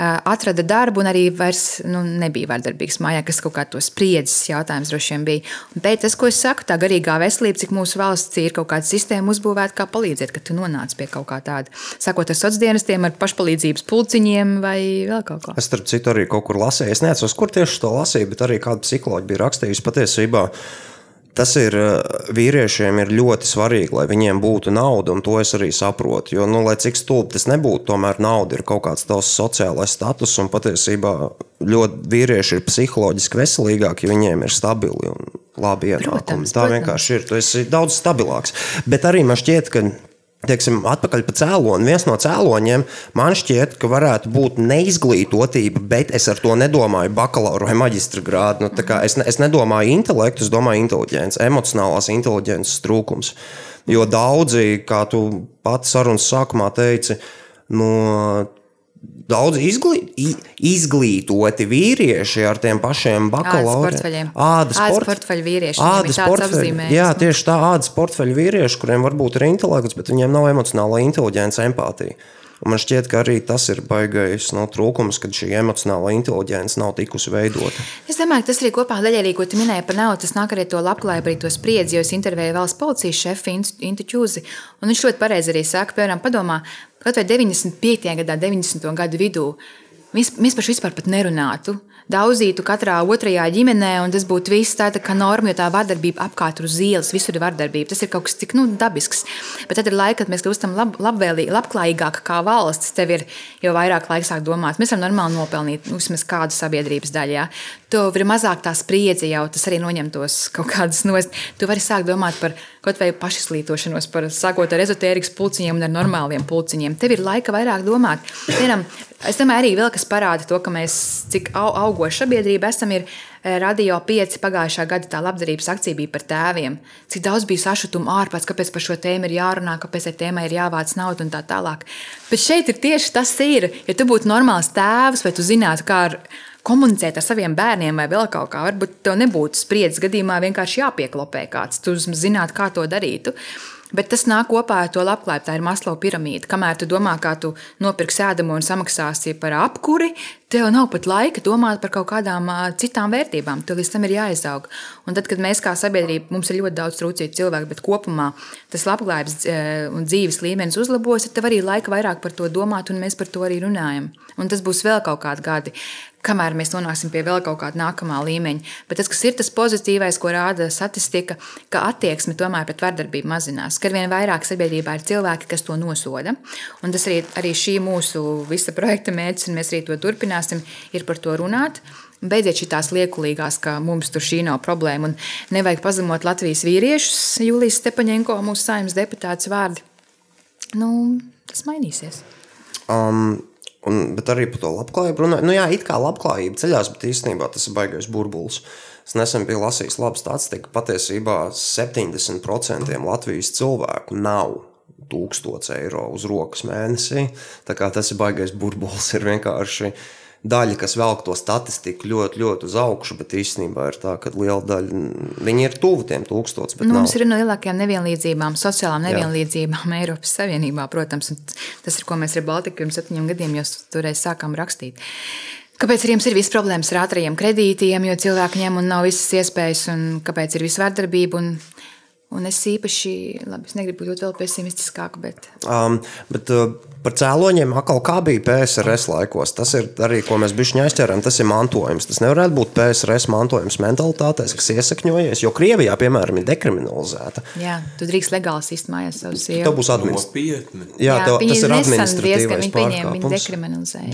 Atrada darbu un arī vairs nu, nebija vardarbīgs mājā, kas kaut kā to spriedzes jautājums droši vien bija. Pēc tas, ko es saku, tā garīgā veselība, cik mūsu valsts ir kaut kāda sistēma uzbūvēta, kā palīdzēt, ka tu nonāc pie kaut kā tāda. Sakot ar sociāliem dienestiem, ar pašpalīdzības pulciņiem vai vēl kaut ko. Es starp citu arī kaut kur lasīju. Es nezinu, kur tieši to lasīju, bet arī kāda psiholoģija bija rakstījusi patiesībā. Tas ir eh, vīriešiem ir ļoti svarīgi, lai viņiem būtu nauda, un to es arī saprotu. Jo, nu, lai cik stulbi tas nebūtu, tomēr nauda ir kaut kāds tavs sociālais status, un patiesībā ļoti vīrieši ir psiholoģiski veselīgāki, ja viņiem ir stabili un labi ienākumi. Tā protams. vienkārši ir. Tu esi daudz stabilāks. Bet arī man šķiet, ka Teiksim, atpakaļ pie cēloņa. Viens no cēloņiem man šķiet, ka varētu būt neizglītotība, bet es ar to nedomāju bakalaura vai maģistra grādu. Nu, es, ne, es nedomāju intelektu, es domāju inteliģents, emocionālās inteliģences trūkums. Jo daudzi, kā tu pats sarunas sākumā teici, no Daudz izglī, izglītoti vīrieši ar tiem pašiem bakalauriem. Ādas, Ādas port- portfeļu vīrieši, viņiem ir Ādas apzīmējums, Jā, nu. tieši tā ādas portfeļu vīrieši, kuriem varbūt ir intelekts, bet viņiem nav emocionāla inteliģence, empātija. Un man šķiet, ka arī tas ir baigais no, trūkums, kad šī emocionālā inteliģence nav tikusi veidota. Es domāju, ka tas arī kopā arī, ko tu minēji par naudu, tas nāk arī to labklājību, arī to spriedzi, jo es intervēju valsts policijas šefu Intu Čūzi, un viņš ļoti pareizi arī saka, piemēram, padomā, kaut vai 95. gadā, 90. gadu vidū, mēs, vispār nerunātu. Daudzītu katrā otrajā ģimenē, un tas būtu viss tāda kā norma, jo tā vardarbība apkārt uz ielas, visur ir vardarbība. Tas ir kaut kas tik nu, dabisks. Bet tad ir laika, kad mēs kļūstam lab, labvēlīgi, labklājīgāki kā valsts. Tev ir jau vairāk laika sāk domāt. Mēs varam normāli nopelnīt vismaz kādu sabiedrības daļu. Ja? Tev ir mazāk tā spriedzi jau, tas arī noņem tos kaut kādas nost. Tu vari sākt domāt par kaut vai pašizglītošanos, par sākot ar ezotērikas pulciņiem un ar normāliem pulciņiem. Tev ir laika vairāk domāt. Piemēram, es domāju, arī vēl kas parāda to, ka mēs cik au, augoša sabiedrība esam. Ir, eh, Radio 5 pagājušā gada tā labdarības akcija bija par tēviem. Cik daudz bija sašutuma ārpus, kāpēc par šo tēmu ir jārunā, kāpēc tai tēmai ir jāvāc nauda un tā tālāk. Bet šeit ir tieši tas, ir. Ja tu būtu normāls tēvs, vai tu zinātu, kā ar komunicēt ar saviem bērniem vai vēl kaut kā. Varbūt tev nebūtu spriedzes gadījumā vienkārši jāpieklopē kāds. Tu zinātu, kā to darītu. Bet tas nāk kopā ar to labklājību. Tā ir maslo piramīda. Kamēr tu domā, kā tu nopirksi ēdamo un samaksāsi par apkuri, tev nav pat laika domāt par kaut kādām citām vērtībām. Tev līdz tam ir jāizaug. Un tad, kad mēs kā sabiedrība, mums ir ļoti daudz trūcīgu cilvēku, bet kopumā tas labklājības un dzīves līmenis uzlabos, tad tev arī laika vairāk par to domāt, un mēs par to arī runājam. Un tas būs vēl kaut kādi gadi, kamēr mēs nonāksim pie vēl kaut kāda nākamā līmeņa. Bet tas, kas ir tas pozitīvais, ko rāda statistika, ka attieksme tomēr pret vardarbību mazinās. Kad vien vairāk sabiedrībā ir cilvēki, kas to nosoda. Un tas arī, arī šī mūsu visa projekta mērķis, un mēs arī to turpināsim, ir par to runāt. Beidziet šīs liekulīgās, ka mums tur šī nav problēma. Un nevajag pazemot Latvijas vīriešus, Julijas Stepaņenko, mūsu saimnes deputāts vārdi. Nu, tas mainīsies. Um, Un, bet arī par to labklājību runājot. Nu, jā, it kā labklājība ceļās, bet īstenībā tas ir baigais burbulis. Es nesen biju lasījis labu statistiku, ka patiesībā 70% Latvijas cilvēku nav 1000 eiro uz rokas mēnesī. Tā kā tas ir baigais burbulis, ir vienkārši daļa, kas velk to statistiku ļoti, ļoti uz augšu, bet īstenībā ir tā, ka liela daļa viņi ir tuvu tiem tūkstošiem. Nu, mums ir no lielākajām nevienlīdzībām, sociālām nevienlīdzībām Jā. Eiropas Savienībā, protams. Tas ir, ko mēs ar Baltiku pirms septiņiem gadiem jau toreiz sākām rakstīt. Kāpēc jums ir visas problēmas ar ātriem kredītiem, jo cilvēki ņem un nav visas iespējas, un kāpēc ir visvardarbība? Un Un es īpaši, labi, es negribu būt vēl pesimistiskāk, bet. Um, bet uh, par cēloņiem atkal kā bija PSRS laikos. Tas ir arī, ko mēs bijām aizķerami, tas ir mantojums. Tas nevarētu būt PSRS mantojums mentalitātēs, kas iesakņojies, jo Krievijā, piemēram, ir dekriminalizēta. Jā, tu drīkst legāli sist mājās savu sievu. Tev būs administratīvi. Jā, Jā tev, tas ir administratīvais pārkāpums.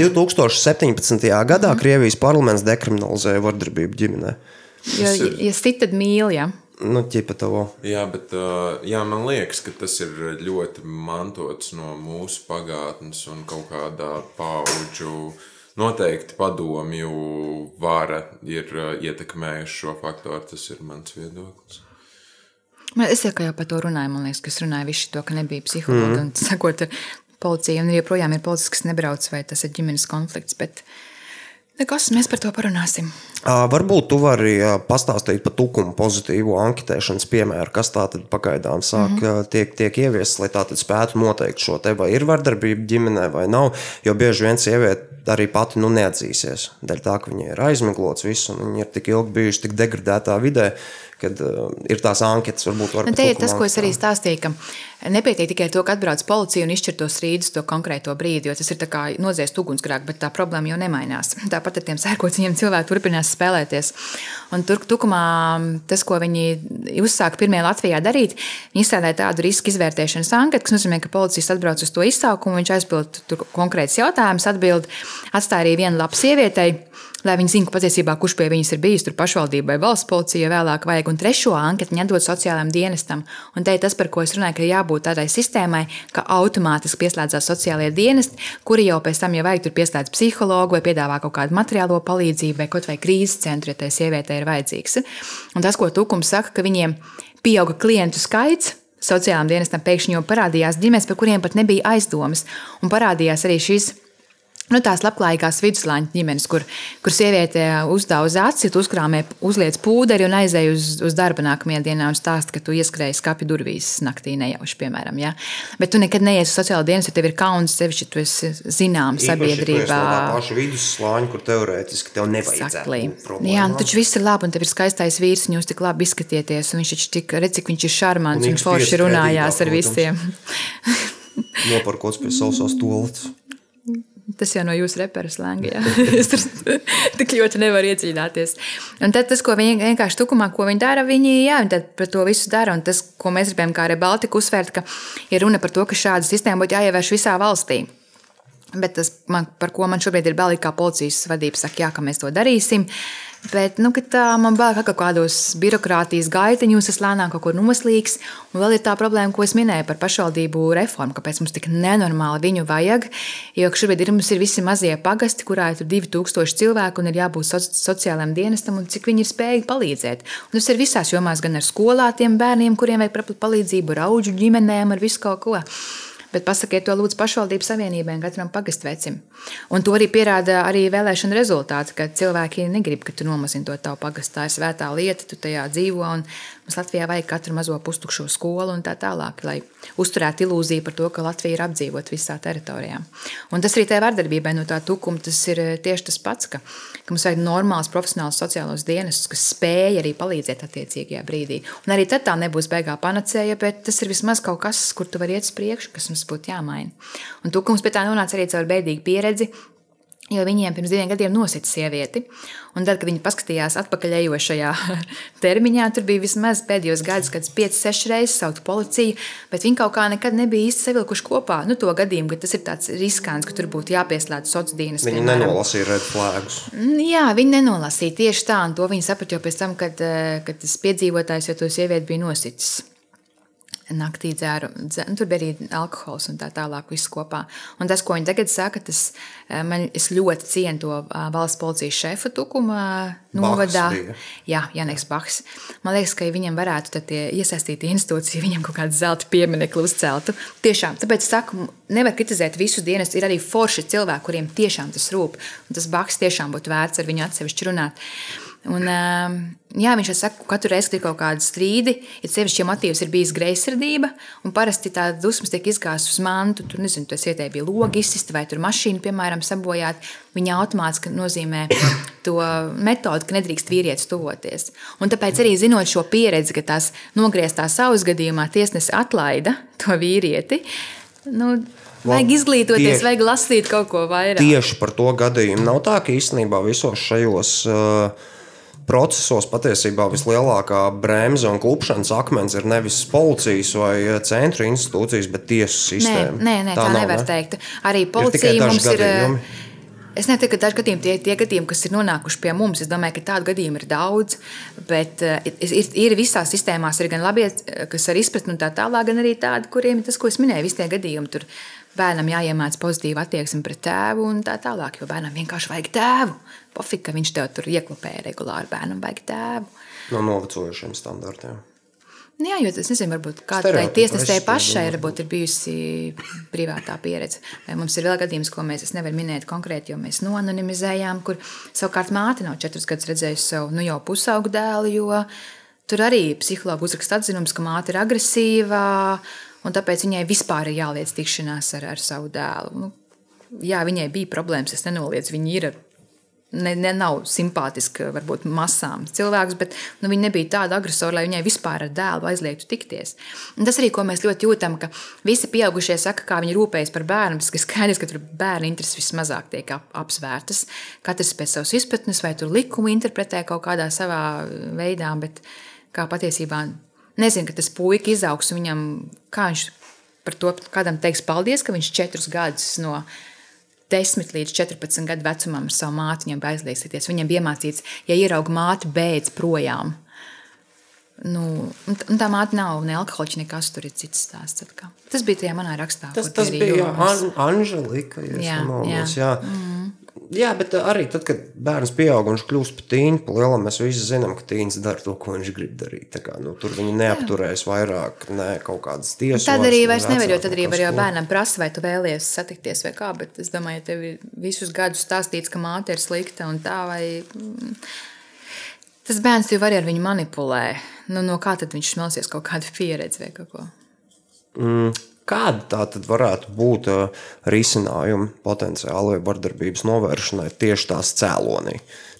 2017. gadā mm. Krievijas parlaments dekriminalizēja vardarbību ģimenē. Jo, ja sit, tad mīl. Ja? Nu, ķipa to. Jā, bet jā, man liekas, ka tas ir ļoti mantots no mūsu pagātnes un kaut kādā paudžu. Noteikti padomju vara ir ietekmējuši šo faktoru. Tas ir mans viedoklis. Es jau, jau par to runāju, man liekas, ka es runāju visu to, ka nebija psihologa mm. un sakot ar policiju, un joprojām ir policija, kas nebrauc, vai tas ir ģimenes konflikts. Bet nekas, mēs par to parunāsim. Varbūt tu vari pastāstīt par tukuma pozitīvu anketēšanas piemēru, kas tā tad pagaidām sāk mm -hmm. tiek, tiek ieviests, lai tā tad spētu noteikt šo te, vai ir vardarbība ģimenē vai nav. Jo bieži vien sieviete arī pati nu, neatzīsies. Dēļ tā, ka viņa ir aizmiglots visu, un viņa ir tik ilgi bijusi tik degradētā vidē, kad uh, ir tās anketas, varbūt var nu, Te ir tas, ko es arī stāstīju, ka nepietiek tikai to, ka atbrauc policija un izšķir tos rīdus to konkrēto brīdi, jo tas ir kā noziegt ugunsgrēku, bet tā problēma jau nemainās. Tāpat ar tiem sērkociņiem cilvēki turpinās spēlēties. Un tur tukumā tas, ko viņi uzsāka pirmie Latvijā darīt, viņi izstrādāja tādu riska izvērtēšanas anketu, kas nozīmē, ka policists atbrauc uz to izsaukumu, viņš aizpild konkrēts jautājums, atbild, atstāja arī vienu lapu sievietei lai viņi zinātu patiesībā, kurš pie viņas ir bijis, tur pašvaldībai, valsts policijai vēlāk vajag. Un trešo anketu atdod sociālajiem dienestam. Un te ir tas, par ko es runāju, ka jābūt tādai sistēmai, ka automātiski pieslēdzās sociālajie dienesti, kuri jau pēc tam, ja vajag, tur pieslēdz psihologu vai piedāvā kaut kādu materiālo palīdzību vai kaut vai krīzes centru, ja tai sievietei ir vajadzīgs. Un tas, ko Tukums saka, ka viņiem pieauga klientu skaits, sociālajiem dienestam pēkšņi jau parādījās ģimenes, par kuriem pat nebija aizdomas. Un parādījās arī šīs Nu, tās labklājīgās viduslāņa ģimenes, kur, kur sieviete uzdauž acis, uzkrāmē, uzliek pūderi un aizēja uz, uz darbu nākamajā dienā un stāsta, ka tu ieskrēji skāpju durvīs naktī nejauši, piemēram. Ja? Bet tu nekad neies uz sociālo dienas, jo tev ir kauns sevišķi, tu esi zināms sabiedrībā. Tā paša vidusslāņa, kur teorētiski tev nevajadzētu. Jā, nu, taču viss ir labi, un tev ir skaistais vīrs, un jūs tik labi izskatieties, un viņš taču tik, redz, cik viņš ir šarmants, un, un forši runājās ar visiem. Noparkots pie sausās toaletes. Tas jau no jūsu reperas lēnga. Es tur tik ļoti nevaru iedziļināties. Un tad tas, ko viņi vienkārši tukumā, ko viņi dara, viņi jā, viņi par to visu dara. Un tas, ko mēs gribējām kā arī Baltika uzsvērt, ka ir runa par to, ka šāda sistēma būtu jāievērš visā valstī. Bet tas, man, par ko man šobrīd ir bail, kā policijas vadība saka, jā, ka mēs to darīsim. Bet nu, tā, man bail, ka kādos birokrātijas gaitiņos es lēnām kaut kur noslīgs. Un vēl ir tā problēma, ko es minēju par pašvaldību reformu, kāpēc mums tik nenormāli viņu vajag. Jo šobrīd ir, mums ir visi mazie pagasti, kurā ir 2000 cilvēku un ir jābūt soci sociālajiem dienestam, un cik viņi ir spējīgi palīdzēt. Un tas ir visās jomās, gan ar skolātiem bērniem, kuriem vajag palīdzību, ar auģu ģimenēm, ar visu kaut ko. Bet pasakiet to lūdzu pašvaldību savienībai un katram pagastvecim. Un to arī pierāda arī vēlēšana rezultāti, ka cilvēki negrib, ka tu nomazini to tavu pagastu. Tā ir svētā lieta, tu tajā dzīvo. Mums Latvijā vajag katru mazo pustukšo skolu un tā tālāk, lai uzturētu ilūziju par to, ka Latvija ir apdzīvota visā teritorijā. Un tas arī tajā vardarbībai no tā tukuma tas ir tieši tas pats, ka, ka mums vajag normāls profesionāls sociālos dienestus, kas spēj arī palīdzēt attiecīgajā brīdī. Un arī tad tā nebūs beigā panacēja, bet tas ir vismaz kaut kas, kur tu vari iet uz priekšu, kas mums būtu jāmaina. Un tukums pie tā nonāca arī caur bēdīgu pieredzi, Jo viņiem pirms diviem gadiem nosita sievieti. Un tad, kad viņi paskatījās atpakaļ ejošajā termiņā, tur bija vismaz pēdējos gados, kad 5-6 reizes saukt policiju, bet viņi kaut kā nekad nebija īsti savilkuši kopā. Nu, to gadījumu, ka tas ir tāds riskants, ka tur būtu jāpieslēdz sociālās dienas. Viņi piemēram. nenolasīja red flagus. Mm, jā, viņi nenolasīja tieši tā, un to viņi saprata jau pēc tam, kad, eh, kad tas piedzīvotājs jau to sievieti bija nositis naktī dzēru. dzēru. Nu, tur bija arī alkohols un tā tālāk, viss kopā. Un tas, ko viņi tagad saka, tas eh, man ļoti cienu to eh, valsts policijas šefa tukuma eh, novadā. Jā, Janeks Bahs. Man liekas, ka viņam varētu iesaistīt institūciju, viņam kaut kādu zelta pieminiektu uzceltu. Tiešām, tāpēc es saku, nevar kritizēt visus dienas. Ir arī forši cilvēki, kuriem tiešām tas rūp. Un tas Bahs tiešām būtu vērts ar viņu atsevišķi runāt. Un, ehm, jā, viņš saka, ka katru reizi, kad ir kaut kāda strīdi, ir sevišķi motīvs, ir bijis greizsirdība, un parasti tā dusmas tiek izgāztas uz mantu. Tur, nezinu, tas ietēji bija logi izsista vai tur mašīna, piemēram, sabojāt. Viņa automātiski nozīmē to metodi, ka nedrīkst vīrietis tuvoties. Un tāpēc arī zinot šo pieredzi, ka tās nogrieztā savas gadījumā tiesnesis atlaida to vīrieti. Nu, Vajag izglītoties, tieši, vajag lasīt kaut ko vairāk. Tieši par to gadījumu nav tā, ka īstenībā visos šajos uh, procesos patiesībā vislielākā bremze un klupšanas akmens ir nevis policijas vai centra institūcijas, bet tiesu sistēma. Nē, nē, tā, tā nav, nevar ne? teikt. Arī policija ir mums gadījumi. ir. Es neteiktu, ka daži gadījumi, tie, tie gadījumi, kas ir nonākuši pie mums, es domāju, ka tādu gadījumu ir daudz. Bet ir, ir visās sistēmās, ir gan labi, kas ar izpratni un tā tālāk, gan arī tādi, kuriem ir tas, ko es minēju, visi tie gadījumi. Tur bērnam jāiemācās pozitīva attieksme pret tēvu un tā tālāk, jo bērnam vienkārši vajag tēvu. Pofīgi, ka viņš tev tur ieklopē regulāri. Bērnam vajag tēvu. No novecojušiem standartiem. Nu jā, jo es nezinu, varbūt kādai tiesnesē pašai varbūt ir bijusi privātā pieredze. Vai mums ir vēl gadījums, ko mēs nevaram minēt konkrēti, jo mēs nonimizējām, kur savukārt māte nav četrus gadus redzējusi savu nu, jau pusaugu dēlu, jo tur arī psihologi uzraksta atzinums, ka māte ir agresīva, un tāpēc viņai vispār ir jāliec tikšanās ar, ar savu dēlu. Nu, jā, viņai bija problēmas, es nenoliedzu, viņa ir ne, ne nav simpātiska, varbūt masām cilvēks, bet nu, viņa nebija tāda agresora, lai viņai vispār ar dēlu aizliegtu tikties. Un tas arī, ko mēs ļoti jūtam, ka visi pieaugušie saka, kā viņi rūpējas par bērnu, ir skaidrs, ka tur bērnu intereses vismazāk tiek ap, apsvērtas. Katrs pēc savas izpratnes vai tur likumu interpretē kaut kādā savā veidā, bet kā patiesībā nezinu, ka tas puika izaugs un viņam, kā viņš par to kādam teiks paldies, ka viņš četrus gadus no 10 līdz 14 gadu vecumam ar savu māti viņam aizliegties. Viņam bija iemācīts, ja ierauga māti, beidz projām. Nu, un tā māte nav ne alkoholiķa, nekas tur ir cits stāsts. Atkal. Tas bija tajā manā rakstā. Tas, tas bija An Anželika. Jā, jā. jā. Mm. Jā, bet uh, arī tad, kad bērns pieaug un viņš kļūst par tīnu, pa lielam mēs visi zinām, ka tīns dara to, ko viņš grib darīt. Kā, nu, tur viņi neapturēs vairāk ne kaut kādas tiesas. Tad arī vairs nevar, jo tad arī var jau bērnam prasa, vai tu vēlies satikties vai kā, bet es domāju, ja tev visus gadus stāstīts, ka māte ir slikta un tā, vai mm, tas bērns jau var ar viņu manipulē. Nu, no kā tad viņš smelsies kaut kādu pieredzi vai kaut ko? Mm, Kāda tā tad varētu būt risinājuma potenciālai vardarbības novēršanai tieši tās cēlonī?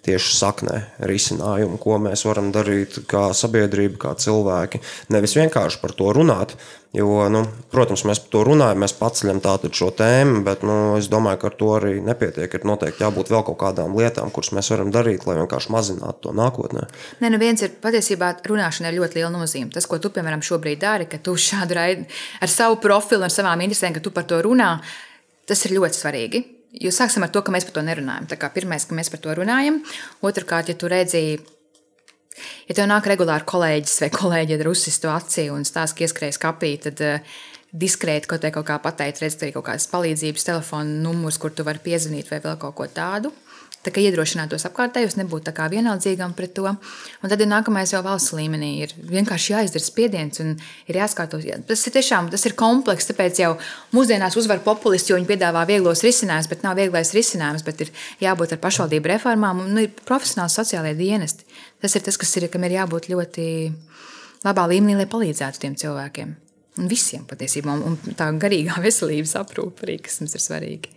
Tieši saknē risinājumu, ko mēs varam darīt kā sabiedrība, kā cilvēki. Nevis vienkārši par to runāt, jo, nu, protams, mēs par to runājam, mēs paceļam tātad šo tēmu, bet nu, es domāju, ka ar to arī nepietiek. Ir noteikti jābūt vēl kaut kādām lietām, kuras mēs varam darīt, lai vienkārši mazinātu to nākotnē. Nē, nu viens ir patiesībā runāšana ir ļoti liela nozīme. Tas, ko tu, piemēram, šobrīd dari, ka tu šādu raidu ar savu profilu, ar savām interesēm, ka tu par to runā, tas ir ļoti svarīgi. Jo sāksim ar to, ka mēs par to nerunājam. Tā kā pirmais, ka mēs par to runājam. Otrakārt, ja tu redzēji, ja tev nāk regulāri kolēģis vai kolēģi ar uzsistu acī un stāsta, ka ieskrējas kapī, tad uh, diskrēti kaut, kaut kā pateikt, redzēt arī kaut kādas palīdzības telefona numurs, kur tu vari piezvanīt vai vēl kaut ko tādu. Tā kā iedrošinātos apkārtējos, nebūtu tā kā vienaldzīgam pret to. Un tad ir nākamais jau valsts līmenī. Ir vienkārši jāizdara spiediens un ir jāskatos. Jā. Tas ir tiešām tas ir komplekss, tāpēc jau mūsdienās uzvar populisti, jo viņi piedāvā vieglos risinājumus, bet nav vieglais risinājums, bet ir jābūt ar pašvaldību reformām un nu, ir profesionāli sociālai dienesti. Tas ir tas, kas ir, kam ir jābūt ļoti labā līmenī, lai palīdzētu tiem cilvēkiem. Un visiem patiesībā, un tā garīgā veselības aprūpe arī, kas mums ir svarīgi.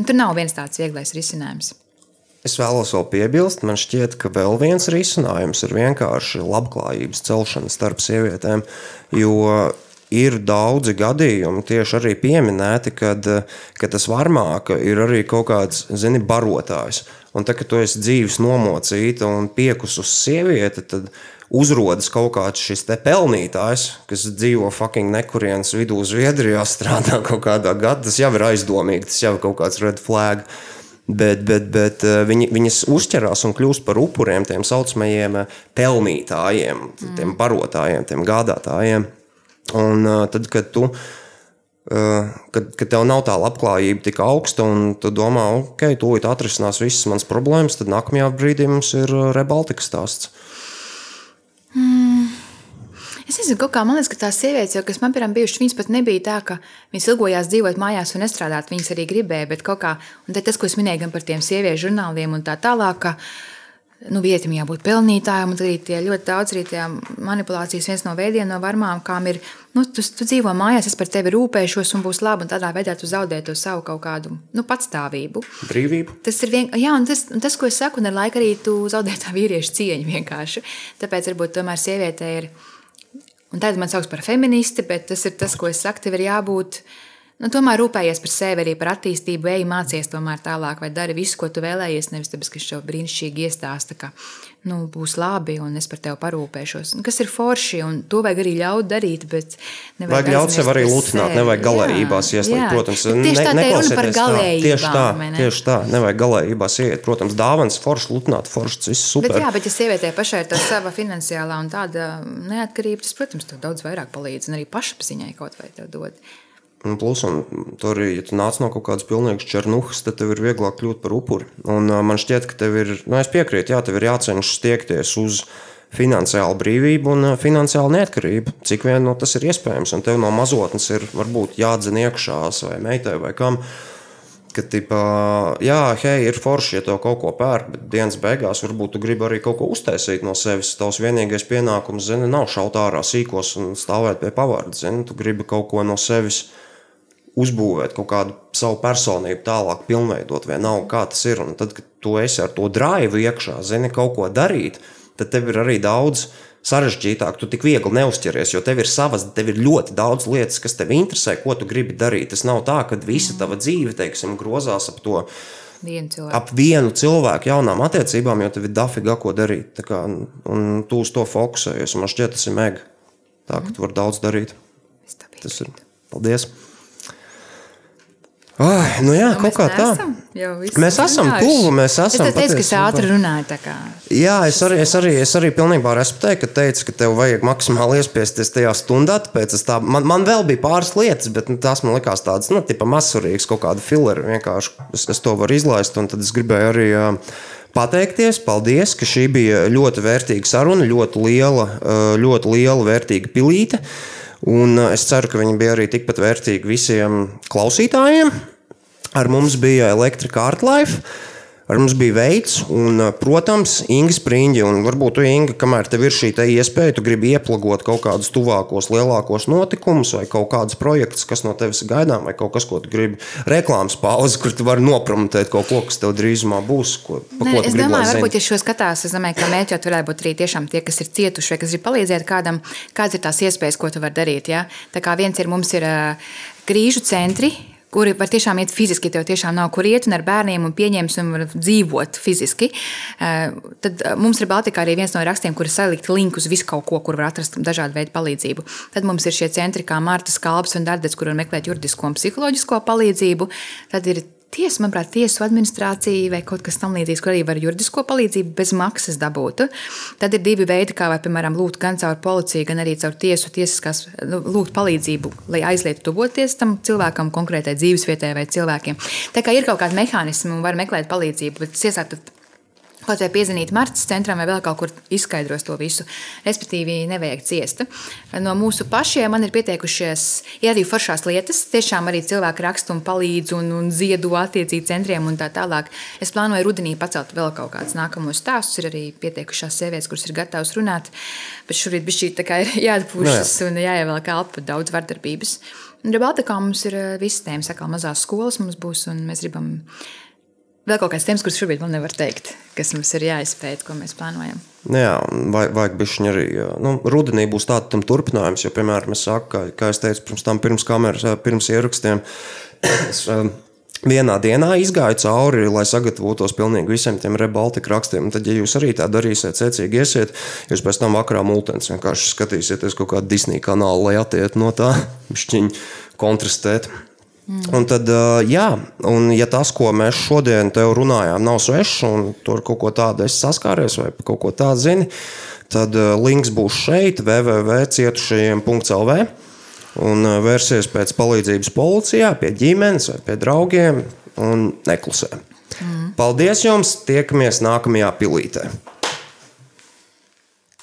Un tur nav viens tāds vieglais risinājums. Es vēlos vēl piebilst, man šķiet, ka vēl viens risinājums ir vienkārši labklājības celšana starp sievietēm. Jo ir daudzi gadījumi, tieši arī pieminēti, kad, kad tas varmāka ir arī kaut kāds, zini, barotājs. Un tad, kad tu esi dzīves nomocīta un piekus uz sievieti, tad uzrodas kaut kāds šis te pelnītājs, kas dzīvo fucking nekurienes vidū Zviedrijā, strādā kaut kādā gadā. Tas jau ir aizdomīgi, tas jau ir kaut kāds red flag. Bet, bet, bet eh, viņi, viņas uzķerās un kļūst par upuriem tiem saucamajiem eh, pelnītājiem, mm. tiem barotājiem, tiem gādātājiem. Un eh, tad, kad tu kad, kad tev nav tā labklājība tik augsta, un tu domā, ok, tūlīt atrisinās visas manas problēmas, tad nākamajā brīdī mums ir Rebaltika stāsts. Mm. Es nezinu, kā man liekas, ka tās sievietes, jau, kas man piemēram bijušas, viņas pat nebija tā, ka viņas ilgojās dzīvot mājās un nestrādāt. Viņas arī gribēja, bet kaut kā, un tas, ko es minēju gan par tiem sieviešu žurnāliem un tā tālāk. Ka, nu, vietam jābūt pelnītājam, un arī tie ļoti daudz arī tie manipulācijas viens no veidiem no varmām, kām ir, nu, tu, tu dzīvo mājās, es par tevi rūpēšos un būs labi, un tādā veidā tu zaudē to savu kaut kādu, nu, patstāvību. Brīvību. Tas ir vien, jā, un tas, un tas, ko es saku, un ar laiku arī tu zaudē tā vīriešu cieņu vienkārši. Tāpēc varbūt tomēr sievietē ir Un tad man sauc par feministi, bet tas ir tas, ko es saku, tev ir jābūt. Nu, tomēr rūpējies par sevi, arī par attīstību, ej, mācies tomēr tālāk, vai dari visu, ko tu vēlējies. Nevis tāpēc, ka šo brīnišķīgi iestāsta, ka nu, būs labi un es par tevi parūpēšos. Un kas ir forši, un to vajag arī ļaut darīt. Vajag ļaut sev arī lutināt, nevajag galējībās ieslēgt. Protams, tieši tā, ne, par galējībām. Tieši tā, tieši tā, nevajag galējībās iet. Protams, dāvans, forši lutināt, forši, viss super. Bet, jā, bet ja sievietē pašai ir tā sava finansiālā un tāda neatkarība, tas, protams, tev daudz vairāk palīdz un arī pašapziņai kaut vai tev dod. Un plus, un tur arī, ja tu nāc no kaut kādas pilnīgas černuhas, tad tev ir vieglāk kļūt par upuri. Un uh, man šķiet, ka tev ir, nu, es piekrītu, jā, tev ir jācenšas tiekties uz finansiālu brīvību un uh, finansiālu neatkarību, cik vien no tas ir iespējams. Un tev no mazotnes ir varbūt jādzen iekšā vai meitai vai kam. Ka, tipā, jā, hei, ir forši, ja tev kaut ko pērk, bet dienas beigās varbūt tu gribi arī kaut ko uztaisīt no sevis. Tavs vienīgais pienākums, zini, nav šaut ārā sīkos un stāvēt pie pavārdas. Tu gribi kaut ko no sevis uzbūvēt kaut kādu savu personību, tālāk pilnveidot, vienalga kā tas ir. Un tad, kad tu esi ar to drāvu iekšā, zini, kaut ko darīt, tad tev ir arī daudz sarežģītāk. Tu tik viegli neuzķeries, jo tev ir savas, tev ir ļoti daudz lietas, kas tev interesē, ko tu gribi darīt. Tas nav tā, ka visa tava dzīve, teiksim, grozās ap to. Vienu cilvēku. Ap vienu cilvēku jaunām attiecībām, jo tev ir dafiga, ko darīt. Kā, un tu uz to fokusējies. Man šķiet, tas ir mega. Tā, ka tu vari daudz darīt. Tas ir. Paldies! Ai, nu jā, kaut kā tā. Mēs esam tuvu, mēs esam. Es teicu, ka es ātri runāju. Jā, es arī, es, arī, es arī pilnībā respektēju, ka teici, ka tev vajag maksimāli iespiesties tajā stundā. Tāpēc tā, man, man vēl bija pāris lietas, bet nu, tās man likās tādas, nu, tipa mazsurīgas, kaut kāda fileri. Vienkārši es, es to varu izlaist, un tad es gribēju arī. Uh, pateikties. Paldies, ka šī bija ļoti vērtīga saruna, ļoti liela, ļoti liela vērtīga pilīte. Un es ceru, ka viņi bija arī tikpat vērtīgi visiem klausītājiem. Ar mums bija Elektrika Artlife. Ar mums bija veids, un, protams, Inga un varbūt tu, Inga, kamēr tev ir šī iespēja, tu gribi ieplagot kaut kādus tuvākos, lielākos notikumus, vai kaut kādus projektus, kas no tevis ir gaidām, vai kaut kas, ko tu gribi reklāmas pauzi, kur tu vari nopromotēt kaut ko, kas tev drīzumā būs. Ko, Nē, ko es gribi, domāju, varbūt, ja šo skatās, es domāju, ka mērķot varētu būt arī tiešām tie, kas ir cietuši vai kas grib palīdzēt kādam, kādas ir tās iespējas, ko tu vari darīt. Ja? Tā kā viens ir mums ir grīžu centri. Kuri var tiešām iet fiziski, tev tiešām nav kur iet un ar bērniem un pieņemt un var dzīvot fiziski. Uh, Tad uh, mums ir Baltikā arī viens no rakstiem, kur ir salikt linku uz visu kaut ko, kur var atrast dažādu veidu palīdzību. Tad mums ir šie centri kā Marta Kalps un Dārdes, kur var meklēt juridisko un psiholoģisko palīdzību. Tad ir tiesa, manuprāt, tiesu administrācija vai kaut kas tamlīdzīgs, kur arī var juridisko palīdzību bez maksas dabūt. Tad ir divi veidi, kā var, piemēram, lūgt gan caur policiju, gan arī caur tiesu, tiesiskās, nu, lūgt palīdzību, lai aizliegtu tuvoties tam cilvēkam, konkrētai dzīvesvietai vai cilvēkiem. Tā kā ir kaut kādi mehānismi un var meklēt palīdzību, bet iesaistot Kaut vai piezvanīt Martas centram vai vēl kaut kur izskaidros to visu. Respektīvi, nevajag ciest. No mūsu pašiem man ir pieteikušies, ir arī foršās lietas. Tiešām arī cilvēki raksta un palīdz un, un ziedo attiecīgi centriem un tā tālāk. Es plānoju rudenī pacelt vēl kaut kādus nākamos stāstus. Ir arī pieteikušās sievietes, kuras ir gatavas runāt. Bet šobrīd bija šī tā kā ir jāatpūšas un jāievelk elpa daudz vardarbības. Un Baltikā mums ir eh, visas tēmas, kā mazās skolas mums būs, un mēs gribam Vēl kaut kāds tēmas, kuras šobrīd vēl nevar teikt, kas mums ir jāizpēta, ko mēs plānojam. Nu Jā, vai- vajag bišķiņ arī. Nu, rudenī būs tāds tam turpinājums, jo, piemēram, es saku, kā, kā es teicu, pirms tam, pirms kameras, pirms ierakstiem, es vienā dienā izgāju cauri, lai sagatavotos pilnīgi visiem tiem rebaltika rakstiem. Un tad, ja jūs arī tā darīsiet, secīgi iesiet, jūs pēc tam vakarā multens vienkārši skatīsieties kaut kādu Disney kanālu, lai attiet no tā, bišķiņ kontrastēt. Un tad, jā, un ja tas, ko mēs šodien te runājām, nav svešs, un tur kaut ko tādu esi saskāries vai kaut ko tādu zini, tad links būs šeit, www.cietušajiem.lv. Un ā, vērsies pēc palīdzības policijā, pie ģimenes vai pie draugiem un neklusē. Mm. Paldies jums! Tiekamies nākamajā pilītē!